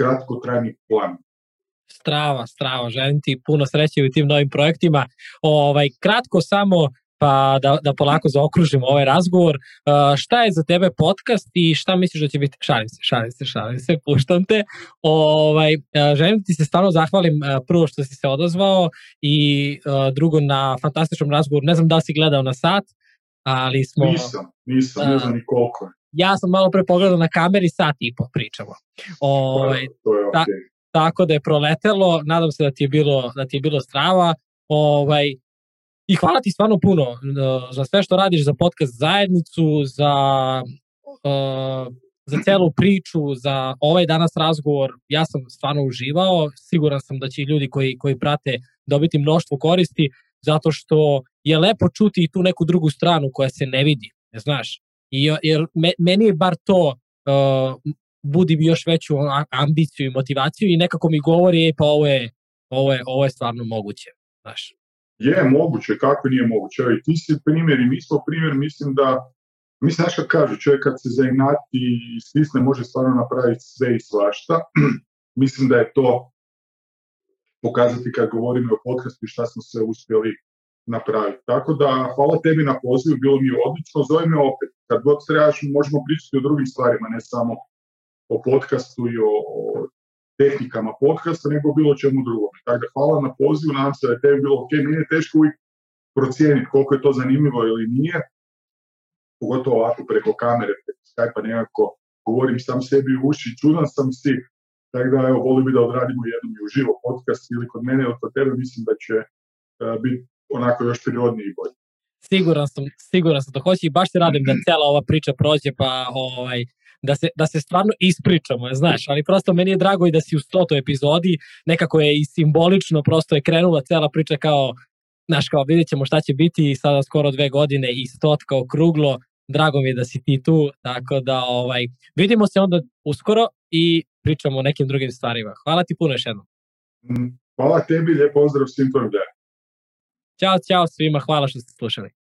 kratko, trajni plan. Strava, strava. Želim ti puno sreće u tim novim projektima. Ovaj, kratko samo pa da, da polako zaokružim ovaj razgovor. E, šta je za tebe podcast i šta misliš da će biti? Šalim se, šalim se, šalim se, puštam te. Ovaj, e, želim ti se stvarno zahvalim e, prvo što si se odazvao i drugo na fantastičnom razgovoru. Ne znam da li si gledao na sat, ali smo... Nisam, nisam, ne znam koliko je. Ja sam malo pre pogledao na kameri, sat i po pričamo. Ovaj, to je, tako da je proletelo, nadam se da ti je bilo, da ti je bilo strava. Ovaj, I hvala ti stvarno puno e, za sve što radiš, za podcast zajednicu, za, e, za celu priču, za ovaj danas razgovor. Ja sam stvarno uživao, siguran sam da će ljudi koji, koji prate dobiti mnoštvo koristi, zato što je lepo čuti i tu neku drugu stranu koja se ne vidi, ne znaš. I, jer me, meni je bar to uh, budi mi još veću ambiciju i motivaciju i nekako mi govori e, pa ovo je, ovo je, ovo je stvarno moguće, znaš. Je moguće, kako nije moguće. i ti si primjer i mi smo primjer, mislim da Mislim, znaš kad kažu, čovjek kad se zainati i stisne, može stvarno napraviti sve i svašta. mislim da je to pokazati kad govorimo o podcastu i šta smo sve uspjeli napraviti. Tako da, hvala tebi na pozivu, bilo mi je odlično, zove me opet. Kad god trebaš, možemo pričati o drugim stvarima, ne samo o podcastu i o, tehnikama podcasta, nego bilo čemu drugom. Tako da, hvala na pozivu, nadam se da je tebi bilo ok. Meni je teško uvijek procijeniti koliko je to zanimljivo ili nije, pogotovo ovako preko kamere, preko Skype-a nekako govorim sam sebi u uši, čudan sam si, tako da evo, volim bi da odradimo jednom i uživo podcast ili kod mene od tebe, mislim da će e, biti onako još prirodniji i bolji. Siguran sam, siguran sam da hoće i baš se radim da mhm. cela ova priča prođe pa ovaj, da se, da se stvarno ispričamo, znaš, ali prosto meni je drago i da si u stotoj epizodi, nekako je i simbolično, prosto je krenula cela priča kao, znaš, kao vidjet ćemo šta će biti i sada skoro dve godine i stot kao kruglo, drago mi je da si ti tu, tako da ovaj, vidimo se onda uskoro i pričamo o nekim drugim stvarima. Hvala ti puno još jednom. Mhm. Hvala tebi, lijep pozdrav svim tvojim Ćao, ćao svima, hvala što ste slušali.